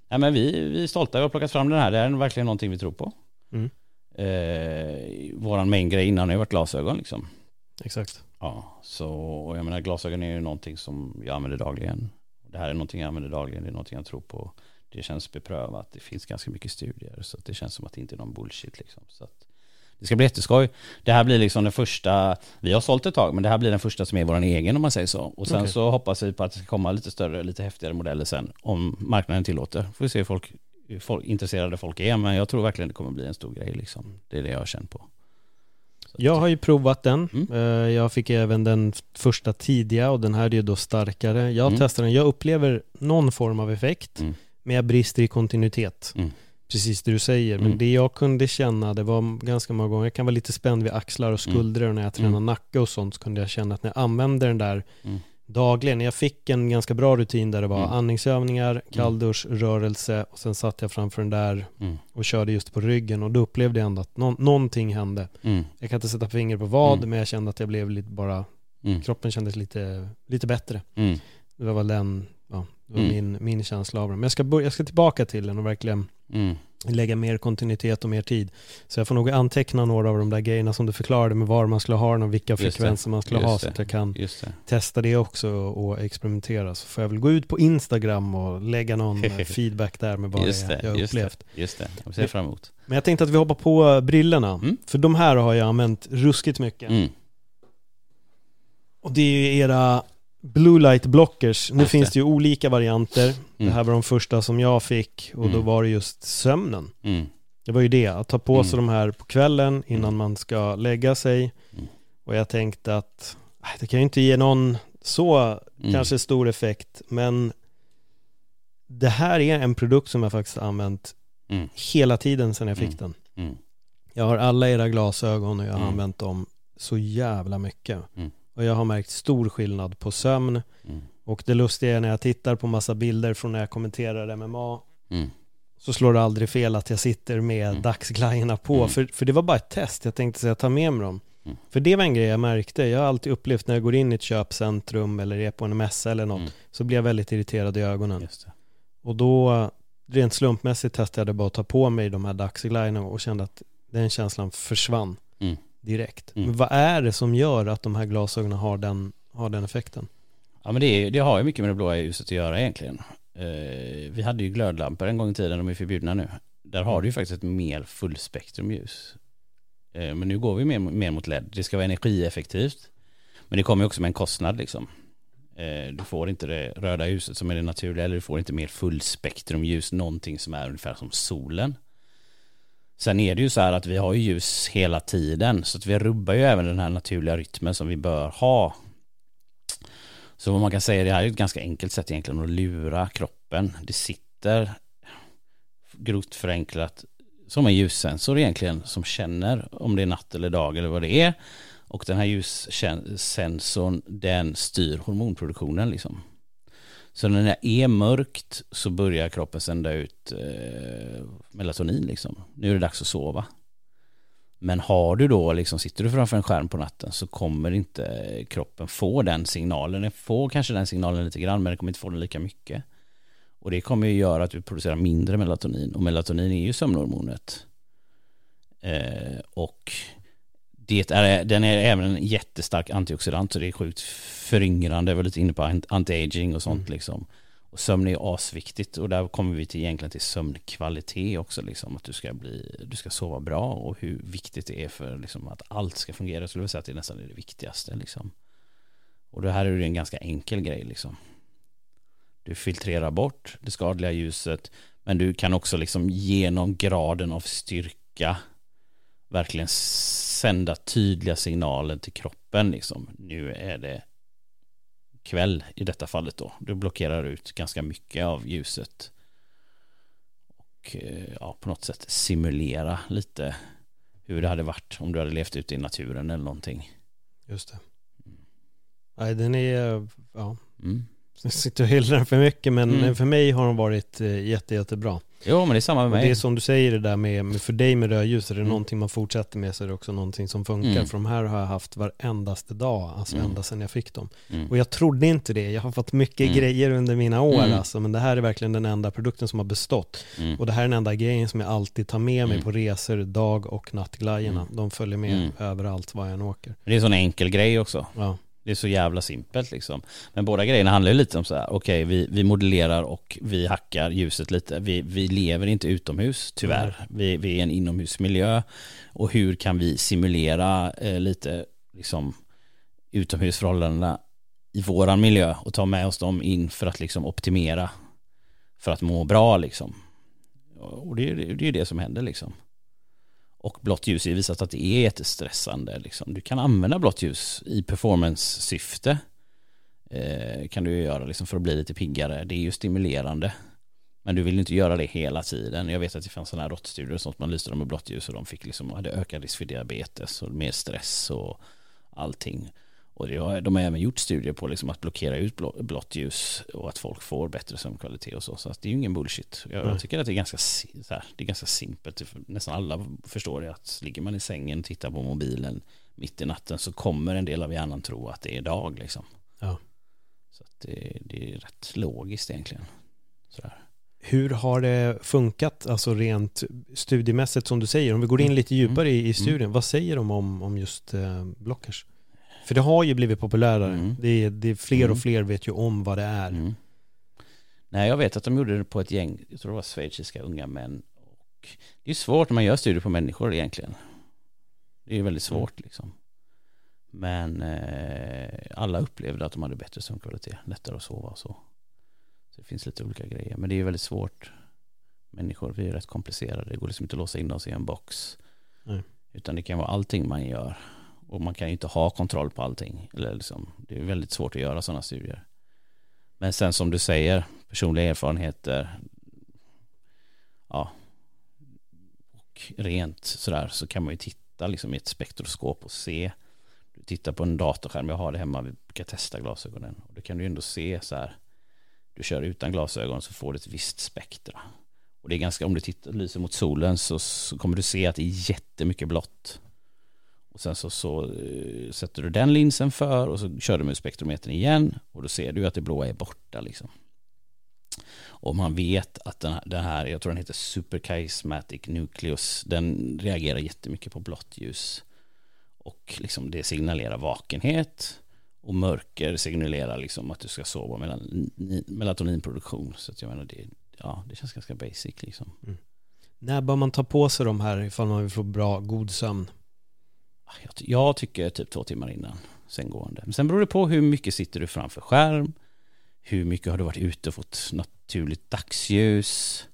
Nej, men vi, vi är stolta, vi har plockat fram den här. Det är verkligen någonting vi tror på. Mm. Eh, våran main grej innan har varit glasögon liksom. Exakt. Ja, så och jag menar glasögon är ju någonting som jag använder dagligen. Det här är någonting jag använder dagligen, det är någonting jag tror på. Det känns beprövat, det finns ganska mycket studier så att det känns som att det inte är någon bullshit liksom. Så att det ska bli jätteskoj. Det här blir liksom den första, vi har sålt ett tag, men det här blir den första som är våran egen om man säger så. Och sen Okej. så hoppas vi på att det ska komma lite större, lite häftigare modeller sen, om marknaden tillåter. Får vi se hur folk, folk, intresserade folk är, men jag tror verkligen det kommer bli en stor grej liksom. Det är det jag har känt på. Så Jag har ju provat den. Mm. Eh, Jag fick även den första tidiga och den här är ju då starkare. Jag Mm. testar den, jag upplever någon form av effekt, Mm. men jag brister i kontinuitet. Mm. Precis det du säger, men Mm. det jag kunde känna, det var ganska många gånger, jag kan vara lite spänd vid axlar och Mm. skuldror när jag tränar nacke och sånt så kunde jag känna att när jag använde den där. Dagligen, jag fick en ganska bra rutin där det var Mm. andningsövningar, kalldusch, rörelse och sen satt jag framför den där Mm. och körde just på ryggen och då upplevde jag ändå att nå- någonting hände. Mm. Jag kan inte sätta finger på vad, Mm. men jag kände att jag blev lite bara, Mm. kroppen kändes lite, lite bättre. Mm. Det var väl den, det var Mm. min, min känsla av den. Men jag ska, börja, jag ska tillbaka till den och verkligen Mm. lägga mer kontinuitet och mer tid. Så jag får nog anteckna några av de där grejerna som du förklarade med var man skulle ha den och vilka Just det. frekvenser man skulle Just ha så att jag kan det. testa det också och experimentera. Så får jag väl gå ut på Instagram och lägga någon eh, (laughs) feedback där med vad Just det jag upplevt. just det. Jag ser fram emot. Men jag tänkte att vi hoppar på brillorna. Mm. För de här har jag använt ruskigt mycket. Mm. Och det är ju era blue light blockers. Nu finns det. det ju olika varianter. Det Mm. här var de första som jag fick och då Mm. var det just sömnen. Mm. Det var ju det, att ta på sig Mm. de här på kvällen innan Mm. man ska lägga sig. Mm. Och jag tänkte att det kan ju inte ge någon så kanske stor effekt, men det här är en produkt som jag faktiskt använt hela tiden sedan jag fick den. Jag har alla era glasögon och jag har använt dem så jävla mycket. Och jag har märkt stor skillnad på sömn. Mm. Och det lustiga är när jag tittar på massa bilder från när jag kommenterar MMA Mm. så slår det aldrig fel att jag sitter med Mm. dagsglajjorna på. Mm. För, för det var bara ett test. Jag tänkte säga ta med mig dem. Mm. För det var en grej jag märkte. Jag har alltid upplevt när jag går in i ett köpcentrum eller är på en mässa eller något Mm. så blir jag väldigt irriterad i ögonen. Och då rent slumpmässigt testade jag bara att ta på mig de här dagsglajjorna och kände att den känslan försvann. Direkt. Mm. Men vad är det som gör att de här glasögonen har den, har den effekten? Ja men det, är, det har ju mycket med det blåa ljuset att göra egentligen. Eh, vi hade ju glödlampor en gång i tiden, de är förbjudna nu. Där har du ju faktiskt ett mer fullspektrumljus. Eh, men nu går vi mer, mer mot LED. Det ska vara energieffektivt. Men det kommer ju också med en kostnad liksom. Eh, du får inte det röda ljuset som är det naturliga, eller du får inte mer fullspektrumljus, någonting som är ungefär som solen. Sen är det ju så här att vi har ju ljus hela tiden så att vi rubbar ju även den här naturliga rytmen som vi bör ha. Så vad man kan säga det här är ett ganska enkelt sätt egentligen att lura kroppen. Det sitter grovt förenklat som en ljussensor egentligen som känner om det är natt eller dag eller vad det är. Och den här ljussensorn den styr hormonproduktionen liksom. Så när det är mörkt så börjar kroppen sända ut eh, melatonin liksom. Nu är det dags att sova. Men har du då, liksom, sitter du framför en skärm på natten så kommer inte kroppen få den signalen. Den får kanske den signalen lite grann men den kommer inte få den lika mycket. Och det kommer ju göra att du producerar mindre melatonin. Och melatonin är ju sömnhormonet. Eh, och det är, den är även en jättestark antioxidant så det är sjukt föryngrande. Jag var lite inne på anti-aging och sånt mm. liksom. Och sömn är asviktigt och där kommer vi till egentligen till sömnkvalitet också liksom. Att du ska, bli, du ska sova bra och hur viktigt det är för liksom, att allt ska fungera. Jag skulle vilja säga att det nästan är det viktigaste liksom. Och det här är ju en ganska enkel grej liksom. Du filtrerar bort det skadliga ljuset men du kan också liksom genom graden av styrka verkligen sända tydliga signaler till kroppen liksom. Nu är det kväll i detta fallet då. Du blockerar ut ganska mycket av ljuset. Och eh, ja, på något sätt simulera lite hur det hade varit om du hade levt ute i naturen eller någonting. Just det. Nej, den är, ja. Mm. Jag sitter och hyllar den för mycket men mm. för mig har den varit eh, jätte, jättebra. Jo men det är samma med mig. Och det är som du säger det där med, med för dig med rödljus, är det mm. någonting man fortsätter med så är det också någonting som funkar. Mm. För de här har jag haft varendaste dag, alltså mm. ända sedan jag fick dem. Mm. Och jag trodde inte det, jag har fått mycket mm. grejer under mina år mm. alltså, men det här är verkligen den enda produkten som har bestått. Mm. Och det här är den enda grejen som jag alltid tar med mig på resor, dag och nattglajjorna. De följer med överallt var jag än åker. Det är en sån enkel grej också. Ja. Det är så jävla simpelt liksom. Men båda grejerna handlar ju lite om så här, okej okay, vi, vi modellerar och vi hackar ljuset lite. Vi, vi lever inte utomhus tyvärr. Mm. Vi, vi är en inomhusmiljö. Och hur kan vi simulera eh, lite liksom utomhusförhållandena i våran miljö och ta med oss dem in för att liksom optimera för att må bra liksom. Och det, det, det är det som händer liksom. Och blått ljus är visat att det är jättestressande. Liksom. Du kan använda blått ljus i performance-syfte. Eh, kan du göra liksom, för att bli lite piggare. Det är ju stimulerande. Men du vill inte göra det hela tiden. Jag vet att det fanns sådana här råttstudier som man lyste dem med blått ljus och de fick liksom, hade ökad risk för diabetes och mer stress och allting. Och har, de har även gjort studier på liksom att blockera ut blått ljus och att folk får bättre sömnkvalitet och så. Så det är ju ingen bullshit. Jag, jag tycker att det är ganska, här, det är ganska simpelt. Nästan alla förstår det att ligger man i sängen och tittar på mobilen mitt i natten så kommer en del av hjärnan tro att det är dag liksom. Ja. Så det, det, är rätt logiskt egentligen. Sådär. Hur har det funkat, alltså rent studiemässigt som du säger? Om vi går in mm. lite djupare i, i mm. studien, mm. vad säger de om, om just eh, blockers? För det har ju blivit populärare. Mm. Det, är, det är fler mm. och fler vet ju om vad det är. Mm. Nej, jag vet att de gjorde det på ett gäng, jag tror det var schweiziska unga män. Och det är svårt när man gör studier på människor egentligen. Det är väldigt mm. svårt liksom. Men eh, alla upplevde att de hade bättre sömnkvalitet, lättare att sova och så. Så det finns lite olika grejer. Men det är väldigt svårt. Människor, vi är rätt komplicerade. Det går liksom inte att låsa in oss i en box. Nej. Utan det kan vara allting man gör. Och man kan ju inte ha kontroll på allting. Eller liksom, det är väldigt svårt att göra sådana studier. Men sen som du säger, personliga erfarenheter, ja, och rent sådär så kan man ju titta liksom i ett spektroskop och se. Du tittar på en datorskärm, jag har det hemma, vi brukar testa glasögonen. Och då kan du ändå se så här, du kör utan glasögon så får du ett visst spektra. Och det är ganska, om du tittar, lyser mot solen så, så kommer du se att det är jättemycket blått. Och sen så, så eh, sätter du den linsen för och så kör du med spektrometern igen och då ser du att det blåa är borta liksom. Och man vet att den här, den här jag tror den heter supercharismatic nucleus, den reagerar jättemycket på blått ljus. Och liksom det signalerar vakenhet och mörker signalerar liksom att du ska sova mellan melatoninproduktion. Så att jag menar det, ja, det känns ganska basic liksom. Mm. När bör man ta på sig de här ifall man vill få bra, god sömn? Ah, jag tycker typ två timmar innan sänggående. Men sen beror det på hur mycket sitter du framför skärm, hur mycket har du varit ute och fått naturligt dagsljus,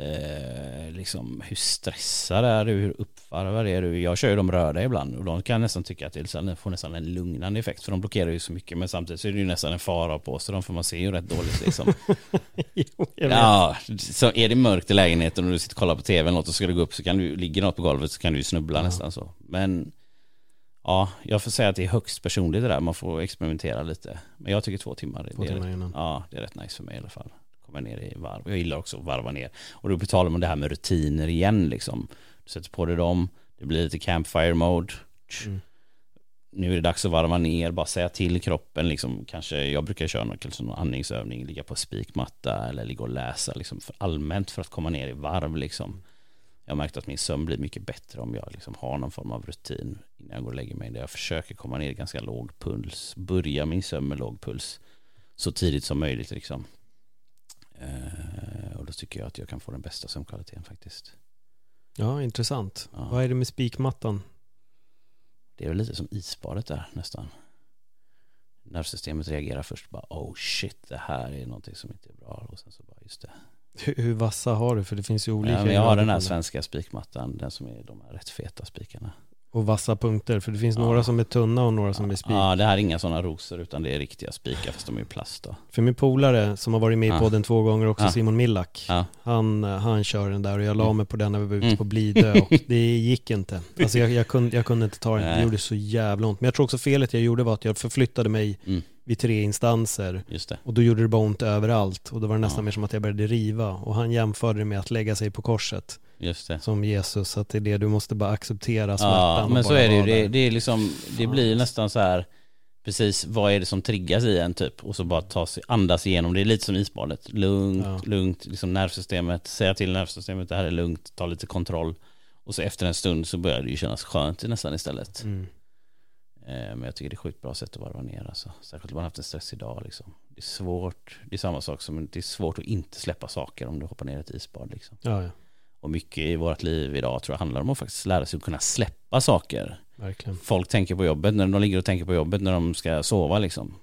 Eh, liksom hur stressad är du, hur uppvarvad är du? Jag kör ju de röda ibland och de kan nästan tycka att det får nästan en lugnande effekt för de blockerar ju så mycket men samtidigt så är det ju nästan en fara på så de får man se ju rätt dåligt liksom. (laughs) jo, ja, så är det mörkt i lägenheten och du sitter och kollar på tv eller något och ska du gå upp så kan du, ligger något på golvet så kan du ju snubbla Ja. nästan så. Men ja, jag får säga att det är högst personligt det där, man får experimentera lite. Men jag tycker två timmar, Två det, timmar innan. ja, det är rätt nice för mig i alla fall. Komma ner i varv. Jag gillar också att varva ner. Och då betalar man det här med rutiner igen liksom. Du sätter på dig dem, det blir lite campfire mode. Mm. Nu är det dags att varva ner, bara säga till kroppen liksom. Kanske, jag brukar köra någon, kanske någon andningsövning, ligga på spikmatta eller ligga och läsa liksom för allmänt för att komma ner i varv liksom. Jag har märkt att min sömn blir mycket bättre om jag liksom har någon form av rutin innan jag går och lägger mig. Där jag försöker komma ner i ganska låg puls, börja min sömn med låg puls så tidigt som möjligt liksom. Eh, och då tycker jag att jag kan få den bästa sömnkvaliteten faktiskt. Ja, intressant. Ja. Vad är det med spikmattan? Det är väl lite som isbadet där nästan. Nervsystemet reagerar först bara oh shit det här är någonting som inte är bra och sen så bara just det. Hur, hur vassa har du? För det finns ju olika. Ja, jag har den här svenska spikmattan, den som är de här rätt feta spikarna. Och vassa punkter. För det finns Ja. några som är tunna och några som är spik. Ja, det här är inga sådana rosor utan det är riktiga spikar fast de är i plast då. För min polare som har varit med i Ja. podden två gånger också, Ja. Simon Millack. Han, han kör den där och jag la Mm. mig på den när vi var ute Mm. på Blidö och (laughs) det gick inte. Alltså jag, jag, kunde, jag kunde inte ta den, det gjorde så jävla ont. Men jag tror också felet jag gjorde var att jag förflyttade mig Mm. vid tre instanser just det. och då gjorde det bara ont överallt och då var det nästan mer som att jag började riva och han jämförde det med att lägga sig på korset Just det. som Jesus, att det är det du måste bara acceptera smärtan Ja, men så är det ju. Det, det är liksom, det blir nästan så här, precis vad är det som triggas i en typ? Och så bara ta sig, andas igenom. Det är lite som isbadet. Lugnt, Ja. lugnt, liksom nervsystemet. Säga till nervsystemet, det här är lugnt, ta lite kontroll. Och så efter en stund så börjar det ju kännas skönt nästan istället. Mm. Eh, Men jag tycker det är sjukt bra sätt att varva ner alltså. Särskilt om man har haft en stressig dag liksom. Det är svårt, det är samma sak som det är svårt att inte släppa saker om du hoppar ner i ett isbad liksom. Ja, ja, Och mycket i vårt liv idag tror jag handlar om att faktiskt lära sig att kunna släppa saker. verkligen. Folk tänker på jobbet, när de ligger och tänker på jobbet när de ska sova liksom.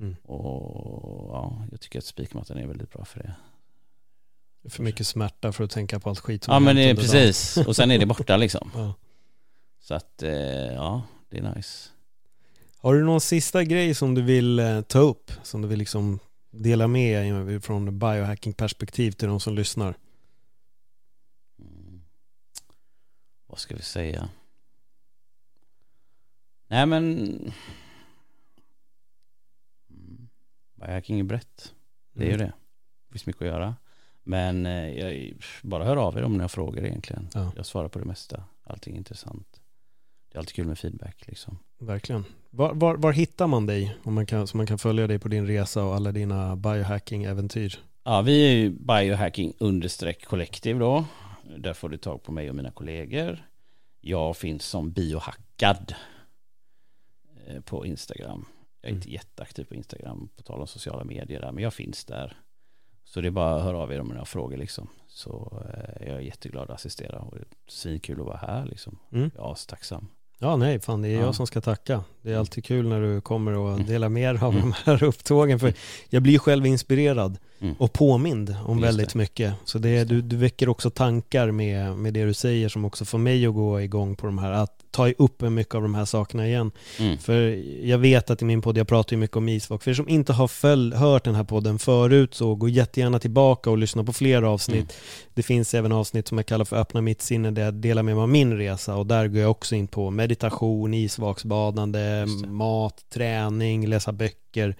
Mm. Och ja, jag tycker att spikmattan är väldigt bra för det. För mycket smärta för att tänka på allt skit som Ja men det är precis, och sen är det borta liksom. (laughs) Ja. Så att eh, ja, det är nice. Har du någon sista grej som du vill eh, ta upp? Som du vill liksom dela med från biohacking-perspektiv till de som lyssnar? Mm. Vad ska vi säga? Nej men. Biohacking är brett. Det är ju Mm. det. Det finns mycket att göra. Men eh, jag, bara hör av er om ni har frågor egentligen. Ja. Jag svarar på det mesta. Allting är intressant. Det är alltid kul med feedback liksom. Verkligen. Var, var, var hittar man dig? Om man kan, så man kan följa dig på din resa och alla dina biohacking-äventyr. Ja, vi är ju biohacking understreck kollektiv då. Där får du tag på mig och mina kollegor. Jag finns som biohackad eh, på Instagram. Jag är Mm. inte jätteaktiv på Instagram på tal om sociala medier där, men jag finns där. Så det är bara att höra av er om ni har frågor liksom. Så eh, jag är jätteglad att assistera och det är svinkul att vara här liksom. Mm. Jag är astacksam. Ja, nej, fan det är Ja. jag som ska tacka. Det är alltid kul när du kommer och Mm. delar med dig av Mm. de här upptågen. För jag blir själv inspirerad Mm. och påmind om Just väldigt det. mycket. Så det. du, du väcker också tankar med, med det du säger som också får mig att gå igång på de här, att ta upp mycket av de här sakerna igen. Mm. För jag vet att i min podd, jag pratar ju mycket om isvak. För er som inte har följ, hört den här podden förut så gå jättegärna tillbaka och lyssna på fler avsnitt. Mm. Det finns även avsnitt som jag kallar för Öppna mitt sinne där jag delar med mig av min resa och där går jag också in på meditation, isvaksbadande, mat, träning, läsa böcker,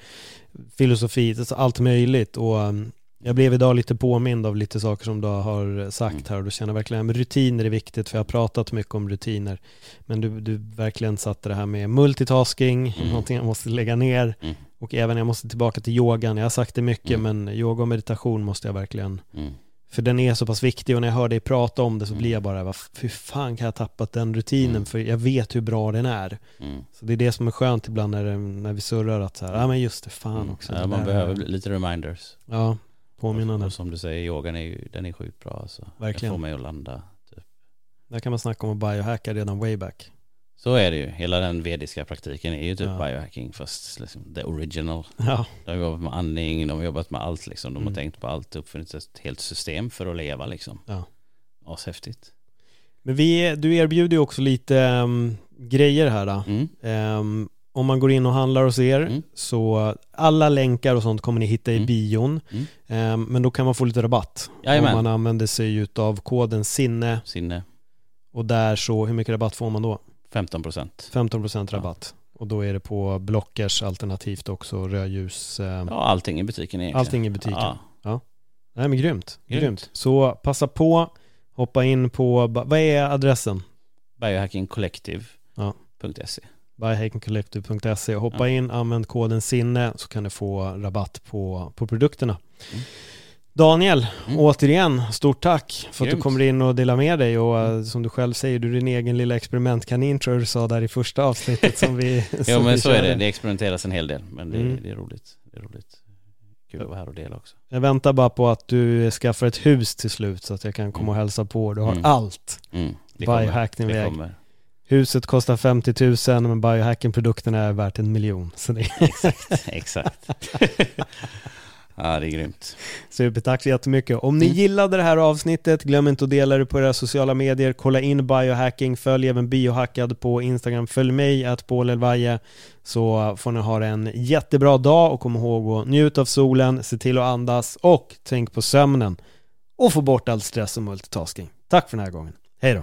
filosofi, alltså allt möjligt. Och um, jag blev idag lite påmind av lite saker som du har sagt här och då känner verkligen att rutiner är viktigt för jag har pratat mycket om rutiner. Men du, du verkligen satte det här med multitasking, Mm. någonting jag måste lägga ner Mm. och även jag måste tillbaka till yogan. Jag har sagt det mycket Mm. men yoga och meditation måste jag verkligen Mm. för den är så pass viktig och när jag hör dig prata om det så Mm. blir jag bara, "Vad- hur fan kan jag ha tappat den rutinen? Mm. För jag vet hur bra den är. Mm. Så det är det som är skönt ibland när, när vi surrar att så här, ja men just det, fan också. Ja, man behöver lite reminders. Ja, påminnande. Och som du säger, yogan är ju, den är sjukt bra alltså. Verkligen. Den får mig att landa. Typ. Där kan man snacka om att biohacka redan way back. Så är det ju. Hela den vediska praktiken är ju typ Ja. biohacking fast liksom the original. (laughs) Ja, De har jobbat med andning, de har jobbat med allt liksom. De Mm. har tänkt på allt, uppfunnit ett helt system för att leva liksom. ja. Ashäftigt. Men vi, du erbjuder ju också lite ehm, grejer här. Då. Mm. Ehm, om man går in och handlar hos er Mm. så alla länkar och sånt kommer ni hitta i Mm. bion. Mm. Ehm, men då kan man få lite rabatt. Jajamän. Om man använder sig av koden sinne Sinne, och där så, hur mycket rabatt får man då? 15 procent. 15% Ja. rabatt. Och då är det på Blockers alternativt också rödljus. ehm, Ja, allting i butiken egentligen. Allting i butiken. Ja. Nej men grymt. grymt. Grymt. Så passa på, hoppa in på, vad är adressen? Biohackingcollective.se buyhackingcollective.se och hoppa Ja. in, använd koden sinne så kan du få rabatt på, på produkterna. Mm. Daniel, Mm. återigen, stort tack för att du Grymt. kommer in och delar med dig och eh, som du själv säger, du är din egen lilla experimentkanin tror jag du sa där i första avsnittet som vi (laughs) Jo som men vi så är det, det experimenteras en hel del men det, Mm. det är roligt. Det är roligt. Kul att vara här och dela också. Jag väntar bara på att du skaffar ett hus till slut så att jag kan komma och Mm. hälsa på. Du har Mm. allt. Mm. Det din det kommer. Huset kostar 50 000 men biohacken-produkterna är värt en miljon. Så det är Exakt. ja det är grymt. supertack så jättemycket. Om ni Mm. gillade det här avsnittet, glöm inte att dela det på era sociala medier. Kolla in biohacking, följ även biohackad på Instagram. Följ mig, att Elvaje, så får ni ha en jättebra dag och kom ihåg att njuta av solen, se till att andas och tänk på sömnen. Och få bort all stress och multitasking. Tack för den här gången. Hej då.